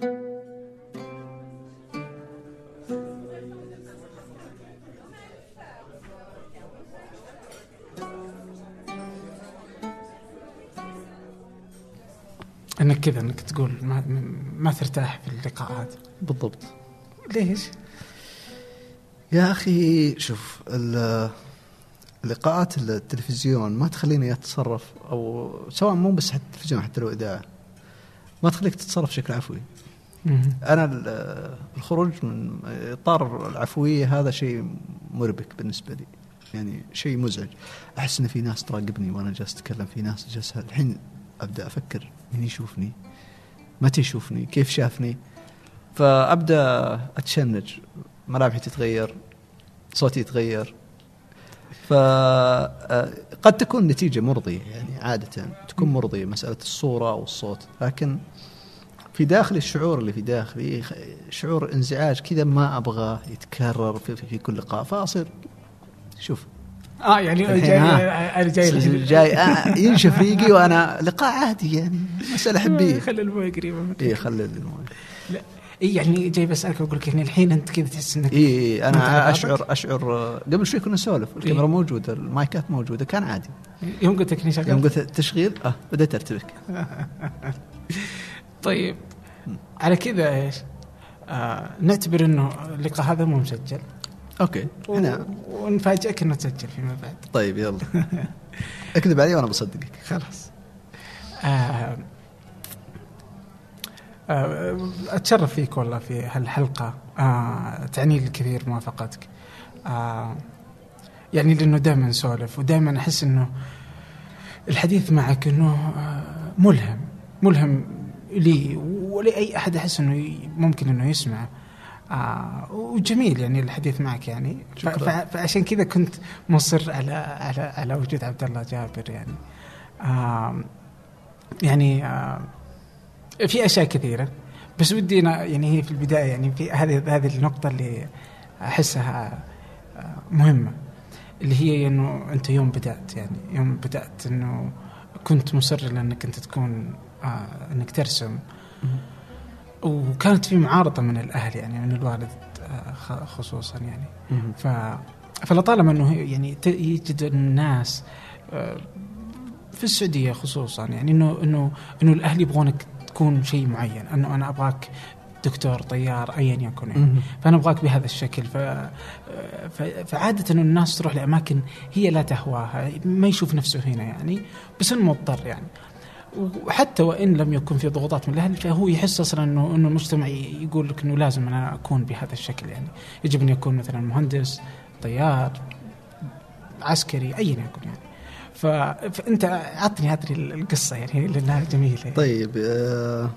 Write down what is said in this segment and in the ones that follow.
إنك كذا إنك تقول ما ما ترتاح في اللقاءات بالضبط. ليش؟ يا أخي شوف ال- لقاءات التلفزيون ما تخليني أتصرف أو سواء مو بس حتى التلفزيون حتى لو إذاعة. ما تخليك تتصرف بشكل عفوي. أنا ال- الخروج من إطار العفوية هذا شيء مربك بالنسبة لي. يعني شيء مزعج. أحس إن في ناس تراقبني وأنا جالس أتكلم في ناس جالسه الحين أبدأ أفكر مين يشوفني؟ متى يشوفني؟ كيف شافني؟ فأبدأ أتشنج. ملامحي تتغير صوتي يتغير. فقد تكون نتيجة مرضية يعني عادة تكون مرضية مسألة الصورة أو الصوت لكن في داخلي الشعور اللي في داخلي شعور انزعاج كذا ما أبغاه يتكرر في, في, في كل لقاء فأصير شوف آه يعني جاي. أنا جاي الحين. جاي آه، ينشف ريقي وأنا لقاء عادي يعني مسألة حبية خلي الموية قريبة. إيه خلي الموية اي يعني جاي بسألك أقول لك يعني الحين أنت كذا تحس إنك اي إيه أنت أنا اشعر أشعر آه، قبل شوي كنا نسولف الكاميرا إيه. موجودة المايكات موجودة كان عادي. يوم قلت لك شغال. يوم قلت تشغيل آه بديت أرتبك. طيب على كذا إيش؟ آه نعتبر إنه اللقاء هذا مو مسجل. أوكي و- ونفاجئك إنه تسجل فيما بعد. طيب يلا. أكذب علي وأنا بصدقك. خلاص. آه أتشرف فيك والله في هالحلقة. آه تعني لي الكثير موافقتك. آه يعني لأنه دائما نسولف ودائما أحس إنه الحديث معك إنه آه ملهم ملهم لي ولأي أحد أحس إنه ممكن إنه يسمع. آه وجميل يعني الحديث معك يعني. شكراً. فعشان كذا كنت مصر على على على وجود عبد الله جابر يعني. آه يعني آه في أشياء كثيرة. بس ودي يعني هي في البداية يعني في هذه هذه النقطة اللي أحسها آه، مهمة اللي هي إنه أنت يوم بدأت يعني يوم بدأت إنه كنت مصر لأنك أنت تكون آه إنك ترسم. وكانت في معارضة من الأهل يعني من الوالد آه خصوصا يعني. ف فلطالما إنه يعني يجد الناس آه، في السعودية خصوصا يعني انه انه إنه الأهل يبغونك تكون شيء معين أنه أنا أبغاك دكتور طيار ايا يكن يعني. فأنا أبغاك بهذا الشكل ف... ف... فعادة انه الناس تروح لأماكن هي لا تهواها ما يشوف نفسه هنا يعني بس إنه مضطر يعني وحتى وإن لم يكن في ضغوطات من الأهل فهو يحس أصلا انه إنه المجتمع يقول لك إنه لازم أنا أكون بهذا الشكل يعني يجب أن يكون مثلا مهندس طيار عسكري ايا يكن يعني. فانت عطني هذه القصة يعني لأنها جميلة يعني. طيب آه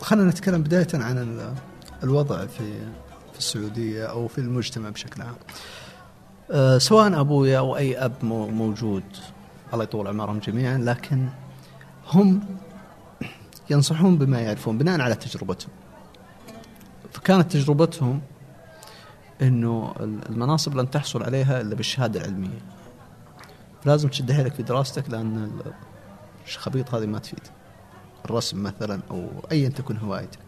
خلينا نتكلم بداية عن ال- الوضع في في السعودية أو في المجتمع بشكل عام. آه سواء أبويا أو أي أب مو- موجود الله يطول عمرهم جميعا لكن هم ينصحون بما يعرفون بناء على تجربتهم. فكانت تجربتهم إنه المناصب لن تحصل عليها إلا بالشهادة العلمية. لازم تشد حيلك في دراستك لأن ال- الخبيط هذه ما تفيد. الرسم مثلا أو ايا تكن هوايتك.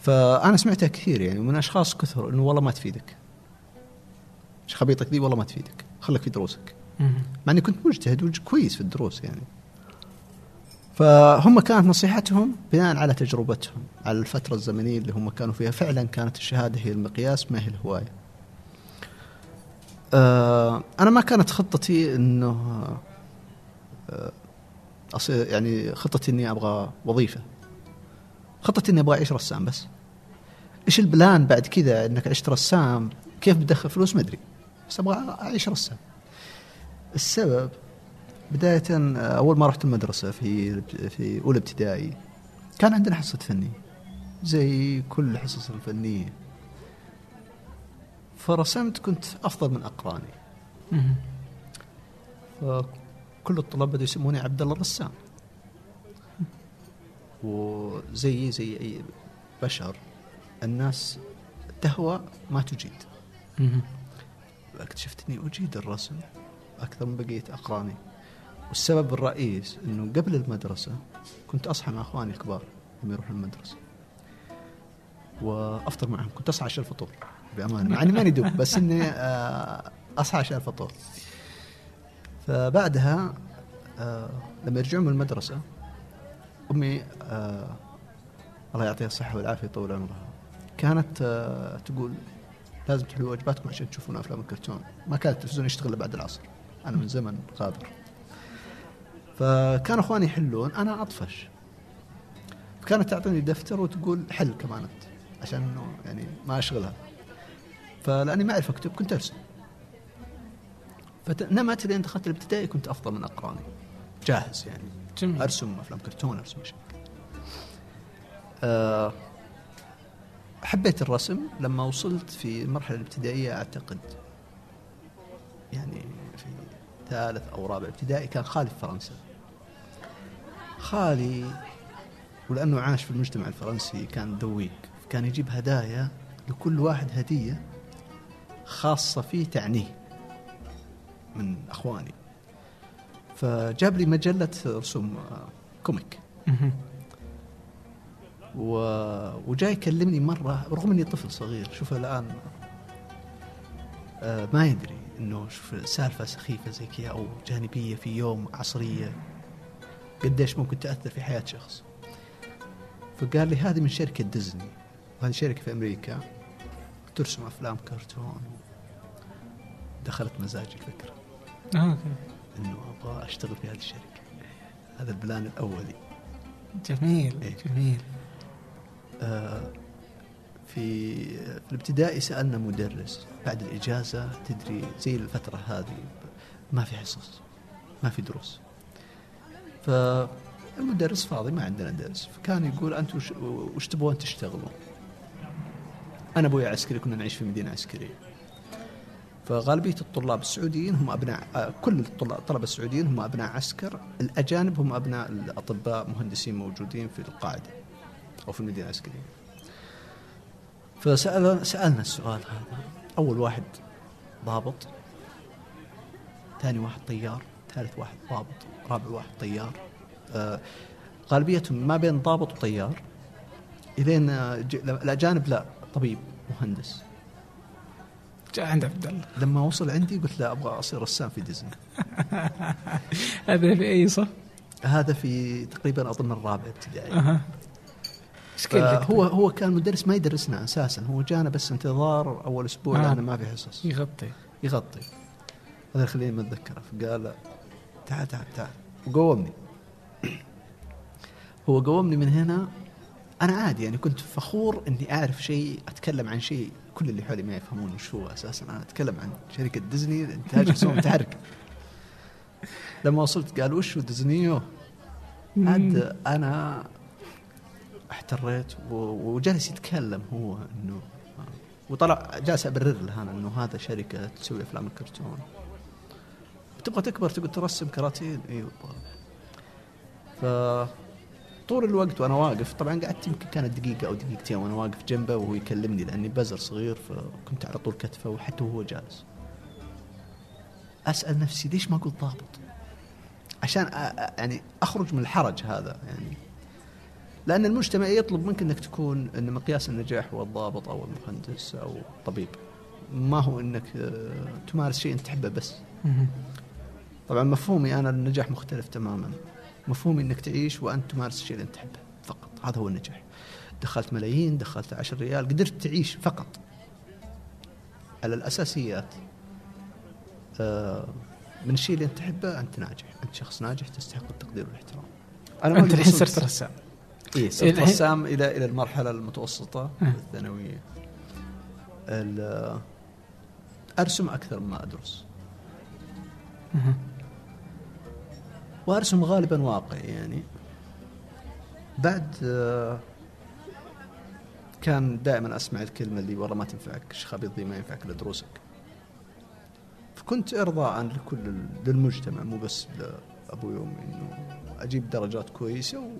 فأنا سمعتها كثير يعني من أشخاص كثر إنه والله ما تفيدك. خبيطك دي والله ما تفيدك. خليك في دروسك. مع إني كنت مجتهد وكويس في الدروس يعني. فهم كانت نصيحتهم بناء على تجربتهم على الفترة الزمنية اللي هم كانوا فيها. فعلا كانت الشهادة هي المقياس ما هي الهواية. آه أنا ما كانت خطتي أنه آه أصير يعني خطتي أني أبغى وظيفة. خطتي أني أبغى أعيش رسام بس. إيش البلان بعد كذا أنك عشت رسام؟ كيف بتدخل فلوس؟ ما أدري. بس أبغى أعيش رسام. السبب بداية أول ما رحت المدرسة في في أولى ابتدائي كان عندنا حصة فنية. زي كل الحصص الفنية. فرسمت كنت أفضل من أقراني. مهم. فكل الطلاب بدأوا يسموني عبد الله الرسام. وزي زي أي بشر الناس تهوى ما تجيد. اكتشفت إني أجيد الرسم أكثر من بقية أقراني. والسبب الرئيس إنه قبل المدرسة كنت أصحى مع أخواني الكبار لما يروحون المدرسة. وأفطر معهم كنت أصحى عشان الفطور بأمانة مع إني ماني دوب بس إني آه، أصحى عشان الفطور. فبعدها آه، لما يرجعون من المدرسة أمي آه، الله يعطيها الصحة والعافية يطول عمرها. كانت تقول لازم تحلوا واجباتكم عشان تشوفون أفلام الكرتون. ما كان التلفزيون يشتغل بعد العصر. أنا من زمن غابر فكان أخواني يحلون أنا أطفش. فكانت تعطيني دفتر وتقول حل كمان أنت. عشان إنه يعني ما أشغلها. فلأني ما أعرف أكتب كنت أرسم. فنمت لين دخلت الابتدائي كنت أفضل من أقراني. جاهز يعني. جميل. أرسم أفلام كرتون أرسم أشياء. أه حبيت الرسم لما وصلت في المرحله الابتدائية أعتقد يعني في ثالث أو رابع ابتدائي كان خالي في فرنسا. خالي ولأنه عاش في المجتمع الفرنسي كان ذويق كان يجيب هدايا لكل واحد هدية خاصة فيه تعنيه من أخواني. فجاب لي مجلة رسوم آه، كوميك. و... وجاي يكلمني مرة رغم إني طفل صغير شوف الآن آه ما يدري إنه شوف سالفة سخيفة زي كذا أو جانبية في يوم عصرية قديش ممكن تأثر في حياة شخص. فقال لي هذه من شركة ديزني. وهذه شركة في أمريكا ترسم أفلام كرتون دخلت مزاجي الفكرة آه، أوكي. إنه أبغى أشتغل في هذه الشركة. هذا ال plan الأولي. جميل إيه. جميل. آه، في في الابتدائي سألنا مدرس بعد الإجازة تدري زي الفترة هذه ما في حصص ما في دروس. فالمدرس فاضي ما عندنا درس. فكان يقول أنتم وش, تبغون تشتغلون؟ أنا أبوي عسكري كنا نعيش في مدينة عسكرية. فغالبية الطلاب السعوديين هم أبناء آه، كل الطلبة السعوديين هم أبناء عسكر الأجانب هم أبناء الأطباء مهندسين موجودين في القاعدة أو في المدينة العسكرية. فسأل سألنا السؤال هذا. أول واحد ضابط ثاني واحد طيار ثالث واحد ضابط رابع واحد طيار. آه غالبيتهم ما بين ضابط وطيار. إلين آه، الأجانب لا طبيب مهندس. جاء عند عبد الله لما وصل عندي قلت لا أبغى أصير رسام في ديزني. هذا في أي صف؟ هذا في تقريبا أظن الرابع ابتدائي. أها؟ هو هو كان مدرس ما يدرسنا أساسا. هو جانا بس انتظار أول أسبوع آه. لأنه ما في حصص. يغطي. يغطي. هذا خليني ما اتذكره فقال تعال تعال تعال. وقومني. هو قومني من هنا. أنا عادي يعني كنت فخور إني أعرف شيء أتكلم عن شيء. كل اللي حولي ما يفهمون وش هو أساسا. أنا أتكلم عن شركة ديزني إنتاج رسوم متحرك. لما وصلت قال وش هو ديزنيو عاد أنا احتريت و- وجلس يتكلم هو إنه وطلع جالس أبرر له أنا إنه هذا شركة تسوي أفلام الكرتون. تبغى تكبر تقول ترسم كراتين. أيوه ف طول الوقت وأنا واقف. طبعا قعدت يمكن كانت دقيقة أو دقيقتين وأنا واقف جنبه وهو يكلمني لأني بزر صغير فكنت على طول كتفه وحتى وهو جالس. أسأل نفسي ليش ما قلت ضابط؟ عشان يعني أخرج من الحرج هذا يعني. لأن المجتمع يطلب منك إنك تكون إن مقياس النجاح هو الضابط أو المهندس أو الطبيب ما هو إنك آه، تمارس شيء أنت تحبه بس. طبعا مفهومي أنا للنجاح مختلف تماما. مفهومي إنك تعيش وأنت تمارس الشيء اللي أنت تحبه فقط. هذا هو النجاح. دخلت ملايين دخلت عشر ريال قدرت تعيش فقط. على الأساسيات آه، من الشيء اللي أنت تحبه أنت ناجح. أنت شخص ناجح تستحق التقدير والاحترام. أنا أنت الحين صرت رسام. اي صرت الحين- رسام إلى إلى المرحلة المتوسطة آه. الثانوية. ال- أرسم أكثر مما أدرس. وأرسم غالبا واقعي يعني. بعد آه، كان دائما أسمع الكلمة اللي والله ما تنفعك ذي ما ينفعك الا دروسك فكنت إرضاء لكل للمجتمع مو بس لابوي وامي إنه أجيب درجات كويسة و...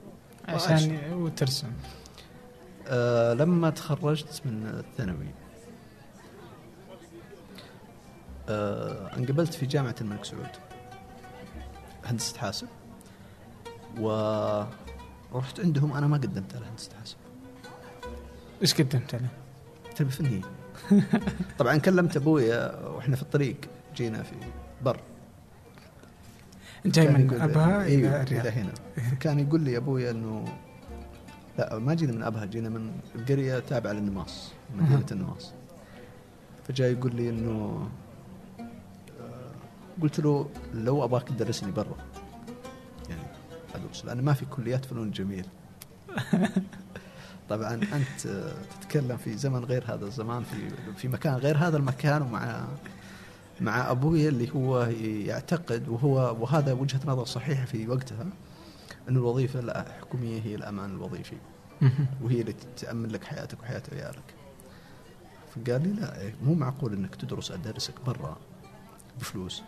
عشان وترسم. آه لما تخرجت من الثانوي آه انقبلت في جامعة الملك سعود. هندسة حاسب و رحت عندهم أنا ما قدمت على هندسه حاسب إيش قدمت له؟ تربيه فنيه طبعا كلمت ابويا وإحنا في الطريق جينا في بر. جاي من يقول- أبها إلى إلى الرياض هنا. كان يقول لي ابويا إنه لا ما جينا من أبها جينا من قريه تابعة للنماص مدينة. النماص فجاي يقول لي إنه آه، قلت له لو أبغاك تدرسني برا يعني ادرس لأن ما في كليات فنون جميل طبعا أنت تتكلم في زمن غير هذا الزمان في في مكان غير هذا المكان ومع مع ابويا اللي هو يعتقد وهو وهذا وجهة نظر صحيحة في وقتها أن الوظيفة الحكوميه هي الأمان الوظيفي. وهي اللي تأمن لك حياتك وحياة عيالك. فقال لي لا إيه، مو معقول إنك تدرس أدرسك برا بفلوس.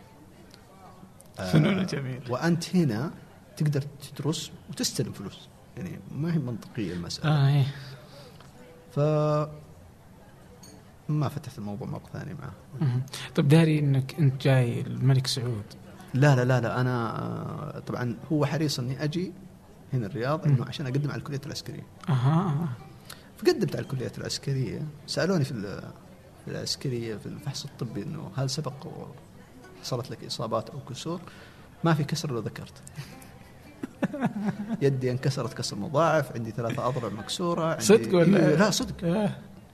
آه، فنون جميل. وأنت هنا تقدر تدرس وتستلم فلوس يعني ما هي منطقية المسألة. آه إيه ف ما فتحت الموضوع مرة ثانية معه. مهم. طيب داري إنك أنت جاي الملك سعود لا لا لا لا أنا آه، طبعا هو حريص إني أجي هنا الرياض إنه عشان أقدم على الكلية العسكرية. أها فقدمت على الكليات العسكرية سألوني في ال- في العسكرية في الفحص الطبي إنه هل سبق وحصلت لك إصابات أو كسور؟ ما في كسر لو ذكرت. يدي انكسرت كسر مضاعف، عندي ثلاثة اضلع مكسورة عندي صدق ولا إيه، لا صدق آه.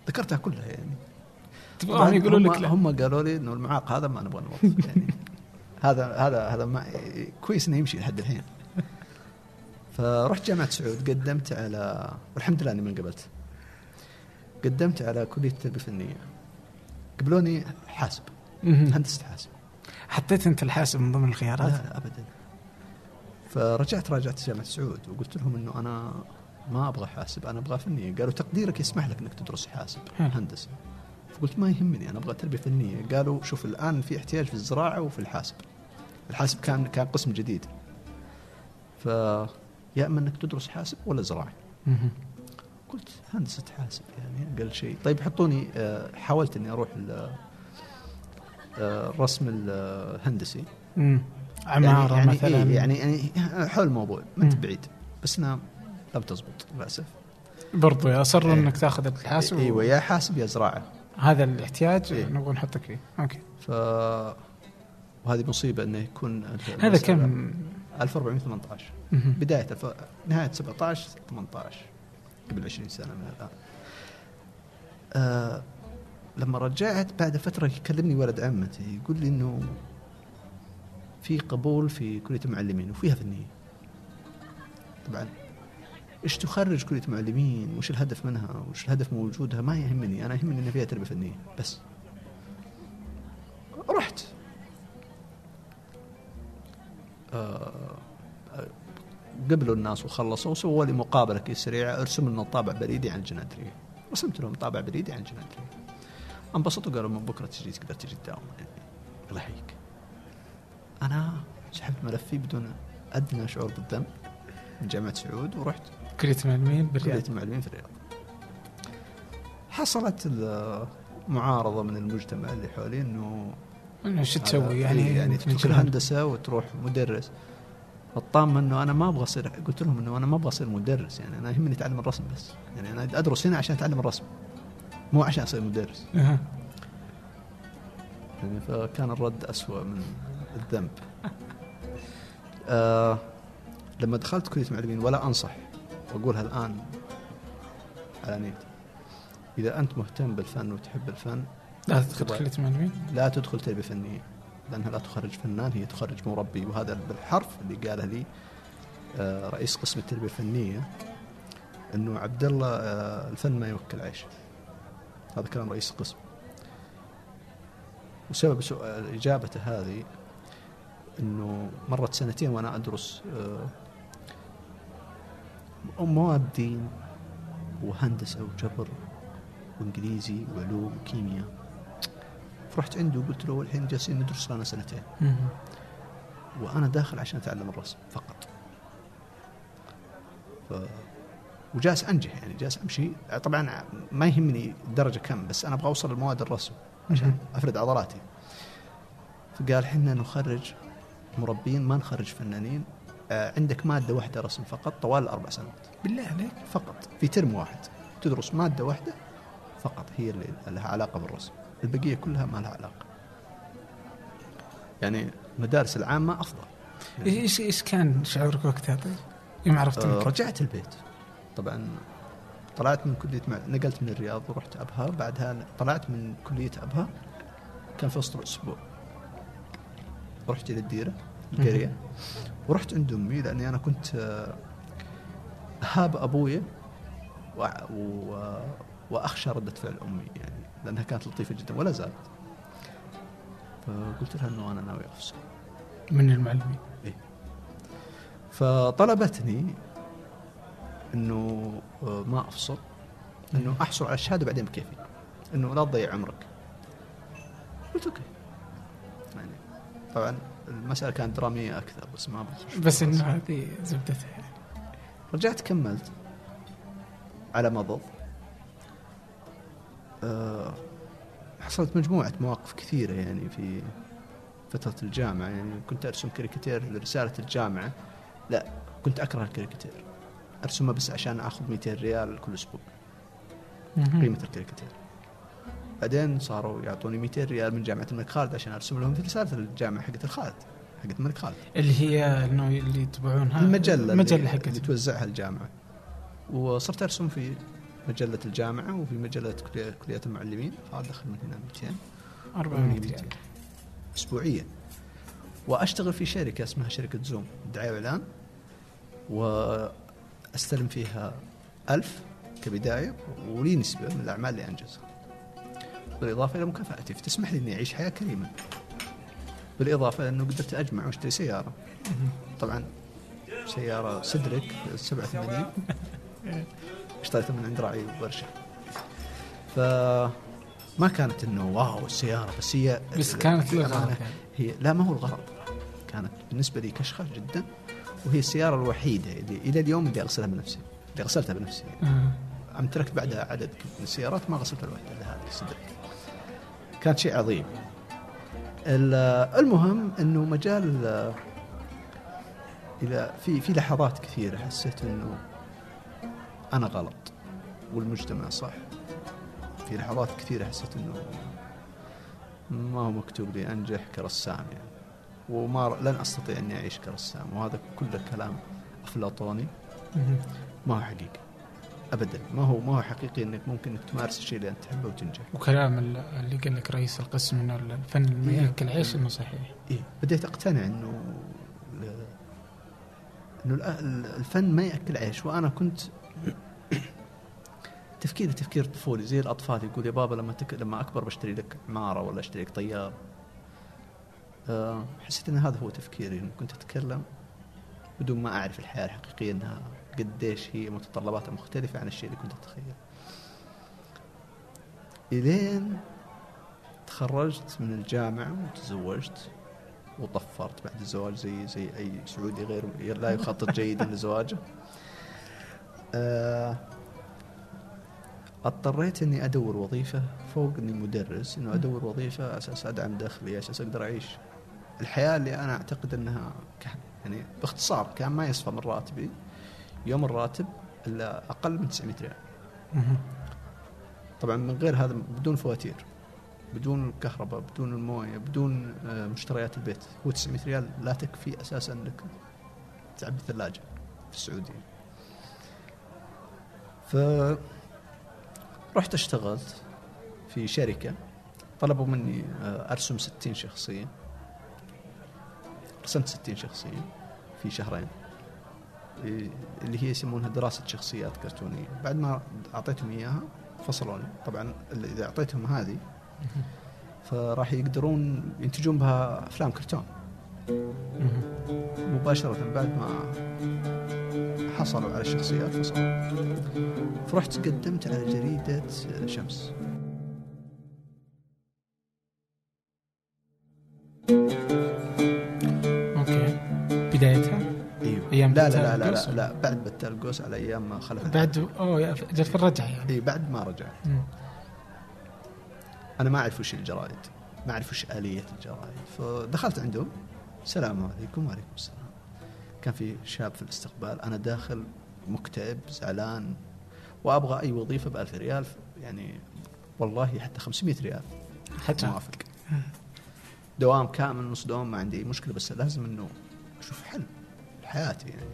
ذكرتها كلها يعني تبغاهم يقولوا هم, لك لا هم قالوا لي إنه المعاق هذا ما نبغى نوظف يعني هذا هذا هذا ما كويس إنه يمشي لحد الحين فرحت جامعة سعود قدمت على والحمد لله إني ما انقبلت قدمت على كلية التربيه الفنيه قبلوني حاسب مهم. هندسه حاسب حطيت أنت الحاسب من ضمن لا الخيارات؟ لا ابدا. فرجعت راجعت جامعة سعود وقلت لهم إنه أنا ما أبغى حاسب أنا أبغى فنيه قالوا تقديرك يسمح لك إنك تدرس حاسب. هندسة. فقلت ما يهمني أنا أبغى تربية فنية. قالوا شوف الآن في احتياج في الزراعة وفي الحاسب. الحاسب كان كان قسم جديد. ف يا إما إنك تدرس حاسب ولا زراعه. قلت هندسة حاسب يعني أقل شيء. طيب حطوني آه، حاولت إني أروح الرسم الهندسي مم. عمارة يعني مثلا يعني, إيه يعني يعني حول الموضوع ما انت. بعيد بس انها لم تزبط للأسف برضو اصروا إيه. إنك تأخذ الحاسب أيوه يا حاسب يا زراعة هذا الاحتياج إيه. نبغى نحطك فيه أوكي ف وهذه مصيبة إنه يكون هذا كم 1418 مهم. بداية الف... نهاية 17 18 قبل 20 سنة من الآن آه لما رجعت بعد فترة يكلمني ولد عمتي يقول لي إنه في قبول في كلية المعلمين وفيها فنيه طبعا إيش تخرج كلية معلمين وش الهدف منها؟ وش الهدف من وجودها؟ ما يهمني أنا يهمني ان فيها تربية فنيه بس. رحت. آه، قبلوا الناس وخلصوا وسووا لي مقابلة كذا سريعة ارسم لنا طابع بريدي عن الجنادريه رسمت لهم طابع بريدي عن الجنادريه انبسطوا قالوا من بكرة تجي تقدر تجي تداوم. يعني الله يحييك أنا سحبت ملفي بدون أدنى شعور بالذنب من جامعة سعود ورحت. كليه بالرياض. المعلمين في الرياض. حصلت المعارضه من المجتمع اللي حولي إنه إنه شو تسوي؟ يعني إيه يعني تترك الجهل. الهندسه وتروح مدرس. الطامه إنه أنا ما أبغى اصير قلت لهم إنه أنا ما أبغى أصير مدرس يعني أنا يهمني أتعلم الرسم بس. يعني أنا أدرس هنا عشان أتعلم الرسم. مو عشان اصير مدرس. أها. يعني فكان الرد أسوأ من الذنب. آه لما دخلت كلية معلمين ولا أنصح وأقولها الآن على نيتي إذا أنت مهتم بالفن وتحب الفن لا تدخل كلية المعلمين؟ لا تدخل تربية فنية لأنها لا تخرج فنان هي تخرج مربي وهذا بالحرف اللي قاله لي آه، رئيس قسم التربية الفنية أنه عبد الله آه، الفن ما يوكل عيش. هذا كلام رئيس القسم. وسبب إجابته هذه أنه مرت سنتين وأنا أدرس آه، مواد دين وهندسة وجبر وإنجليزي وعلوم وكيمياء. فرحت عنده وقلت له الحين جالسين ندرس لنا سنتين. وأنا داخل عشان أتعلم الرسم فقط. ف... وجالس أنجح يعني جالس أمشي. طبعا ما يهمني الدرجه كم بس أنا أبغى أوصل لمواد الرسم عشان أفرد عضلاتي. فقال إحنا نخرج مربين ما نخرج فنانين. آه، عندك مادة واحدة رسم فقط طوال الاربع سنوات. بالله عليك. فقط. في ترم واحد. تدرس مادة واحدة فقط. هي اللي لها علاقة بالرسم. البقية كلها ما لها علاقة. يعني المدارس العامة أفضل. إيش إيش كان شعورك وقتها؟ طيب؟ يوم عرفت آه، رجعت البيت. طبعا طلعت من كلية مع... نقلت من الرياض ورحت أبها بعدها طلعت من كلية أبها كان في وسط الأسبوع رحت إلى الديرة القرية. ورحت عند امي لأني أنا كنت اهاب ابويا و... و... واخشى رده فعل أمي يعني لأنها كانت لطيفة جدا ولا زالت. فقلت لها إنه أنا ناوي أفصل. من المعلمين. فطلبتني إنه آه، ما أفصل. إنه أحصل على الشهادة بعدين بكيفي. إنه لا تضيع عمرك. قلت أوكي. يعني طبعا المسألة كانت درامية أكثر بس ما بس إنه هذه زبدتها. يعني. رجعت كملت. على مضض. أه حصلت مجموعة مواقف كثيرة يعني في فترة الجامعة. يعني كنت أرسم كاريكاتير لرسالة الجامعة. لا كنت أكره الكاريكاتير. أرسمه بس عشان أخذ 200 ريال كل أسبوع. مهم. قيمة الكاريكاتير بعدين صاروا يعطوني 200 ريال من جامعة الملك خالد عشان أرسم لهم في رسالة الجامعة حقت الخالد حقت الملك خالد. اللي هي إنه اللي يتبعونها. المجلة المجلة اللي, اللي توزعها الجامعة. وصرت أرسم في مجلة الجامعة وفي مجلة كلية, كلية المعلمين. فأدخل من هنا 200 400 ريال. أسبوعيا. وأشتغل في شركة اسمها شركة زوم دعاية وإعلان. وأستلم فيها ألف كبداية ولي نسبة من الأعمال اللي أنجزها. بالإضافة إلى مكافأتي فتسمح لي إني أعيش حياة كريمة. بالإضافة إلى أنه قدرت أجمع وأشتري سيارة. طبعا سيارة سدرك 87 اشتريتها من عند راعي ورشة. فما كانت إنه واو السيارة بس هي بس كانت يعني. هي لا ما هو الغرض. كانت بالنسبة لي كشخة جدا. وهي السيارة الوحيدة اللي إلى اليوم اللي أغسلها بنفسي اللي غسلتها بنفسي. آه. أمتلكت بعدها عدد من السيارات ما غسلت الواحدة الا هذه السدرك كانت شيء عظيم. ال- المهم إنه مجال ال- إلى في في لحظات كثيرة حسيت إنه أنا غلط والمجتمع صح. في لحظات كثيرة حسيت إنه ما هو مكتوب لي أنجح كرسام يعني. وما لن أستطيع أني أعيش كرسام وهذا كله كلام أفلاطوني. ما هو حقيقي؟ ابدا. ما هو ما هو حقيقي إنك ممكن انك تمارس الشيء اللي أنت تحبه وتنجح؟ وكلام ال- اللي قال لك رئيس القسم إنه الفن ما إيه. ياكل عيش إنه صحيح. إيه. بديت أقتنع إنه إنه الفن ما يأكل عيش. وأنا كنت تفكيري تفكير طفولي زي الأطفال يقول يا بابا لما تك... لما أكبر بشتري لك عمارة ولا أشتري لك طياره حسيت إن هذا هو تفكيري كنت أتكلم بدون ما أعرف الحياة الحقيقية إنها قديش هي متطلباتها مختلفة عن الشيء اللي كنت أتخيله إلين تخرجت من الجامعة وتزوجت وطفرت بعد الزواج زي زي أي سعودي غير لا يخطط جيدا لزواجه. آه، اضطريت إني أدور وظيفة فوق إني مدرس إنه أدور وظيفة أساس أدعم دخلي أساس أقدر أعيش الحياة اللي أنا أعتقد إنها يعني باختصار كان ما يصفى من راتبي. يوم الراتب إلا أقل من 900 ريال. طبعا من غير هذا بدون فواتير بدون الكهرباء بدون الموية بدون آه، مشتريات البيت هو 900 ريال لا تكفي أساسا إنك تعبي ثلاجه في السعودية. ف رحت اشتغلت في شركة طلبوا مني آه، أرسم 60 شخصية. رسمت 60 شخصية في شهرين. إيه، اللي هي يسمونها دراسة شخصيات كرتونية. بعد ما أعطيتهم إياها فصلوني. طبعا إذا أعطيتهم هذه فراح يقدرون ينتجون بها أفلام كرتون. مباشرة بعد ما حصلوا على الشخصيات فصلوا. فرحت قدمت على جريدة شمس. أيام لا لا لا لا؟ لا, لا بعد بتال القوس على أيام ما خلف بعد أوه جت في الرجعة يعني. إي بعد ما رجع. أنا ما أعرف وش الجرائد ما أعرف وش آلية الجرائد. فدخلت عندهم. السلام عليكم وعليكم السلام. كان في شاب في الاستقبال أنا داخل مكتئب زعلان وأبغى أي وظيفة ب 1000 ريال يعني والله حتى 500 ريال. حتى. موافق. دوام كامل نص دوام ما عندي مشكلة بس لازم إنه أشوف حل. لحياتي يعني.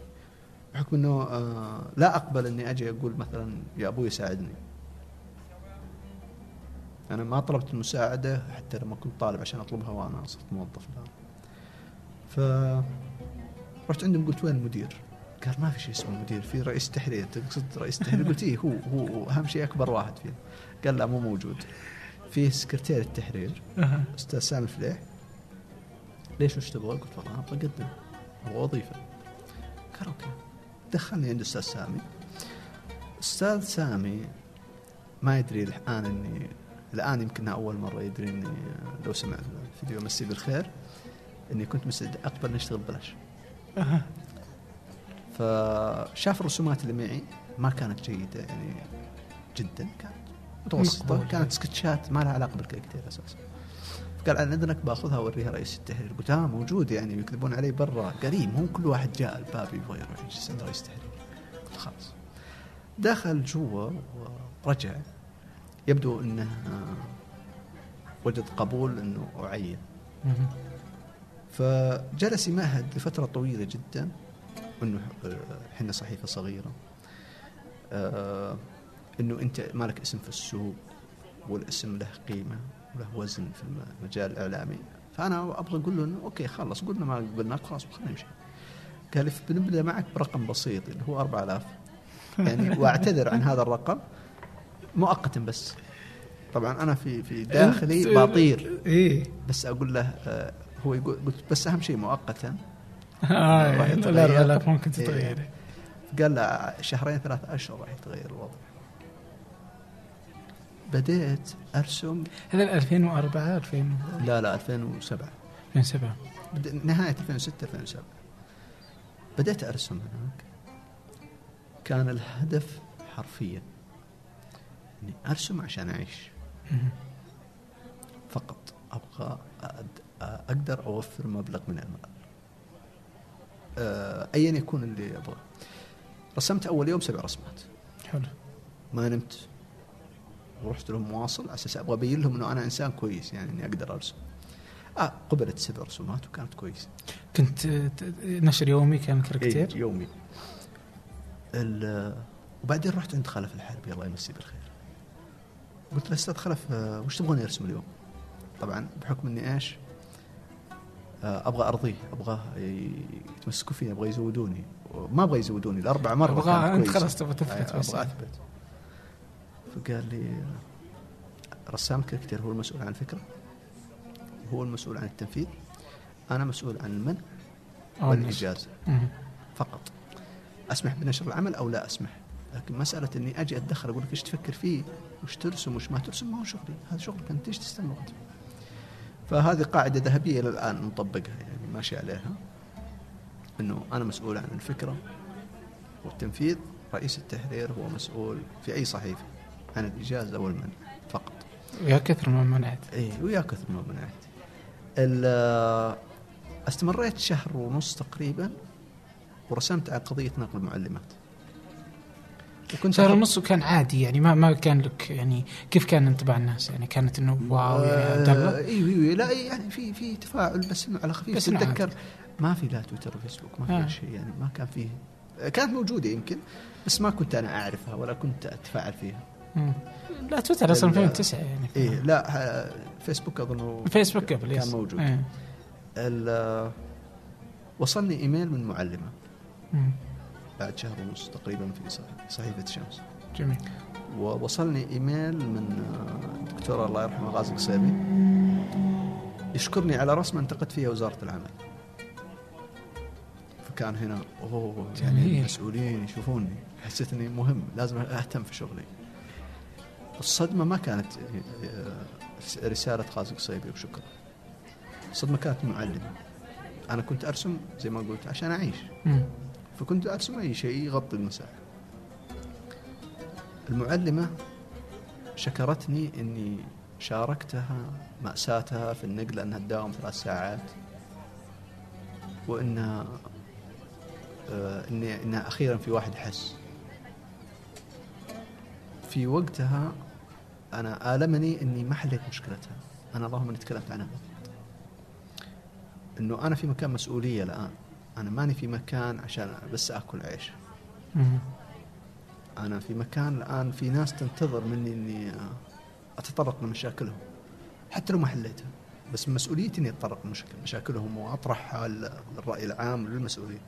بحكم إنه آه لا أقبل إني أجي أقول مثلا يا أبوي ساعدني أنا ما طلبت المساعدة حتى لما كنت طالب عشان أطلبها وأنا صرت موظف الان ف رحت عندهم قلت وين المدير؟ قال ما في شيء اسمه مدير في رئيس تحرير. تقصد رئيس تحرير؟ قلت إيه هو هو أهم شيء أكبر واحد فينا قال لا مو موجود. في سكرتير التحرير. أستاذ سامي الفليح ليش وش تبغى؟ قلت والله أنا أبغى أقدم أبغى وظيفة. قال أوكي. دخلني عند أستاذ سامي. أستاذ سامي ما يدري الآن اني الآن يمكن أول مرة يدري إني لو سمع الفيديو. مسي بالخير. إني كنت مستعد اقبل نشتغل ببلاش. فشاف الرسومات اللي معي ما كانت جيدة يعني جدا. كانت متوسطة. كانت سكتشات ما لها علاقة بالكاركتير أساسا. قال عن اذنك بأخذها اوريها رئيس التحرير. قلت آه موجود يعني يكذبون علي برا قريب. مو كل واحد جاء الباب يبغى يروح يجلس عند رئيس التحرير. قلت خلاص. دخل جوا ورجع. يبدو إنه آه، وجد قبول إنه أعين. فجلس يمهد لفترة طويلة جدا. إنه آه، إحنا صحيفة صغيرة. آه، إنه أنت مالك اسم في السوق والاسم له قيمة. وله وزن في المجال الاعلامي فأنا أبغى أقول له إنه أوكي خلص قلنا ما قبلناك خلاص خلينا نمشي. قال بنبدأ معك برقم بسيط اللي هو 4000 يعني وأعتذر عن هذا الرقم مؤقتا بس. طبعا أنا في في داخلي بطير إيه. بس أقول له آه، هو يقول قلت بس أهم شيء مؤقتا. آه راح يتغير. لا لا ممكن إيه. تتغير قال له شهرين ثلاثة أشهر راح يتغير الوضع. بديت أرسم. هذا 2004 2000 لا لا 2007 2007 بد- نهاية 2006 2007 بديت أرسم هناك. كان الهدف حرفيا إني أرسم عشان أعيش. مهم. فقط أبغى أد- أقدر أوفر مبلغ من المال. آه، ايا يكون اللي أبغاه. رسمت أول يوم سبع رسمات. حلو. ما نمت. ورحت لهم مواصل على أساس أبغى أبين لهم إنه أنا إنسان كويس يعني إني أقدر أرسم آه قبلت سبع رسومات وكانت كويسة كنت نشر يومي كان كاركتير إيه يومي ال- وبعدين رحت عند خلف الحربي الله يمسيه بالخير قلت له أستاذ خلف آه، وش تبغاني ارسم اليوم؟ طبعا بحكم إني إيش؟ آه، أبغى ارضيه ابغاه ي- يتمسكوا فيني أبغى يزودوني ما أبغى يزودوني الاربع مره أنت كويسة. خلاص تبغى تثبت آه،. أبغى أثبت فقال لي رسام الكاركتير هو المسؤول عن الفكرة هو المسؤول عن التنفيذ أنا مسؤول عن المنع أو مهم. فقط. أسمح بنشر العمل أو لا أسمح؟ لكن مسألة إني أجي أتدخل أقول لك إيش تفكر فيه وش ترسم وش ما ترسم ما هو شغلي. هذا شغلك انت إيش تستنى وقت فهذه قاعدة ذهبية إلى الآن نطبقها يعني ماشي عليها. إنه أنا مسؤول عن الفكرة والتنفيذ رئيس التحرير هو مسؤول في أي صحيفة. عن الاجازه والمنع فقط. يا كثر ما منعت. اي ويا كثر ما منعت. ال- استمريت شهر ونص تقريبا ورسمت على قضية نقل المعلمات. وكنت شهر ونص وكان عادي يعني ما ما كان لك يعني كيف كان انطباع الناس يعني؟ كانت إنه واو عبد الله؟ أيوه أيوه لا يعني في في تفاعل بس إنه على خفيف. بس تتذكر. ما في لا تويتر وفيسبوك ما في آه. شيء يعني ما كان فيه. كانت موجودة يمكن بس ما كنت أنا أعرفها ولا كنت أتفاعل فيها. لا تويتر أصلا ال- 2009 يعني. إيه لا فيسبوك اظن الفيسبوك قبل كان. موجود. إيه. وصلني إيميل من معلمة. مم. بعد شهر ونص تقريبا في صح- صحيفة الشمس جميل. ووصلني إيميل من آه، الدكتور الله يرحمه غازي قصيبي يشكرني على رسمه انتقدت فيها وزارة العمل. فكان هنا أوه يعني. المسؤولين يشوفوني. حسيت إني مهم لازم أهتم في شغلي. الصدمة ما كانت آه، رسالة غازي قصيبي وشكرا. الصدمة كانت معلمة. أنا كنت أرسم زي ما قلت عشان أعيش. مم. فكنت أرسم أي شيء يغطي المساحة. المعلمة شكرتني إني شاركتها مأساتها في النقل انها تداوم ثلاث ساعات. وإنها آه، إني ان أخيرا في واحد حس في وقتها أنا آلمني إني ما حليت مشكلتها. أنا اللهم إني تكلمت عنها. إنه أنا في مكان مسؤولية الآن. أنا ماني في مكان عشان بس آكل عيش. أنا في مكان الآن في ناس تنتظر مني إني أتطرق لمشاكلهم. حتى لو ما حليتها. بس مسؤوليتي إني أتطرق لمشاكلهم واطرحها للراي العام وللمسؤولين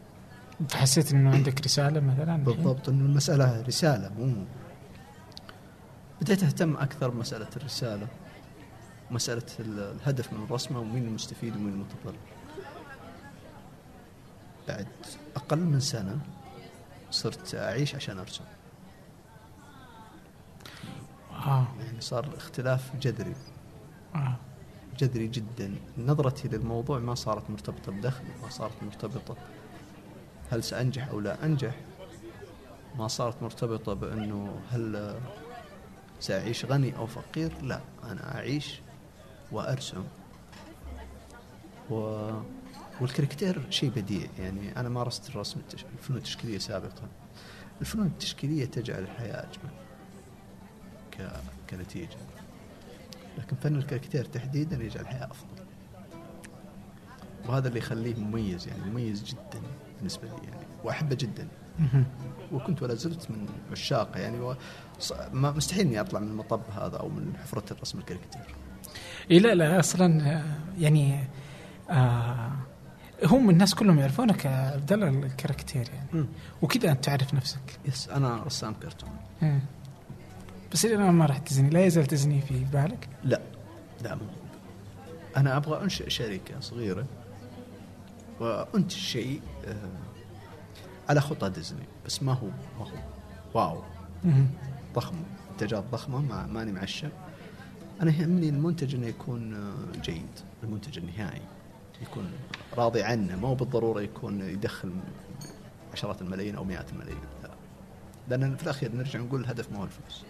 حسيت إنه عندك رسالة مثلا؟ بالضبط إنه المسألة رسالة مو بديت أهتم أكثر بمسألة الرسالة مسألة الهدف من الرسمة ومين المستفيد ومين المتضرر بعد أقل من سنة صرت أعيش عشان أرسم. آه. يعني صار اختلاف جذري. آه. جذري جدا. نظرتي للموضوع ما صارت مرتبطة بدخل ما صارت مرتبطة هل سأنجح أو لا أنجح. ما صارت مرتبطة بأنه هل سأعيش غني أو فقير؟ لا أنا أعيش وأرسم. و... والكاركتير شيء بديع يعني أنا مارست الرسم التش... الفنون التشكيلية سابقا. الفنون التشكيلية تجعل الحياة أجمل ك... كنتيجة. لكن فن الكاركتير تحديدا يجعل الحياة أفضل. وهذا اللي يخليه مميز يعني مميز جدا بالنسبة لي يعني وأحبه جدا. وكنت ولا زلت من عشاقه يعني مستحيل إني أطلع من المطب هذا أو من حفرة الرسم الكاريكاتير. إيه لا لا أصلا آه، يعني آه هم الناس كلهم يعرفونك عبد الله الكاريكاتير يعني وكذا أنت تعرف نفسك. yes أنا رسام كرتون. إيه. بس إلى الآن ما راحت ديزني. لا يزال ديزني في بالك؟ لا لا مو. أنا أبغى أنشئ شركة صغيرة وأنتج شيء آه، على خطى ديزني بس ما هو ما هو. wow. ضخم. منتجات ضخمة ما ماني معشق أنا يهمني المنتج إنه يكون آه، جيد. المنتج النهائي يكون راضي عنه. مو بالضرورة يكون يدخل عشرات الملايين أو مئات الملايين. لا. لأن في الأخير نرجع نقول الهدف ما هو الفلوس.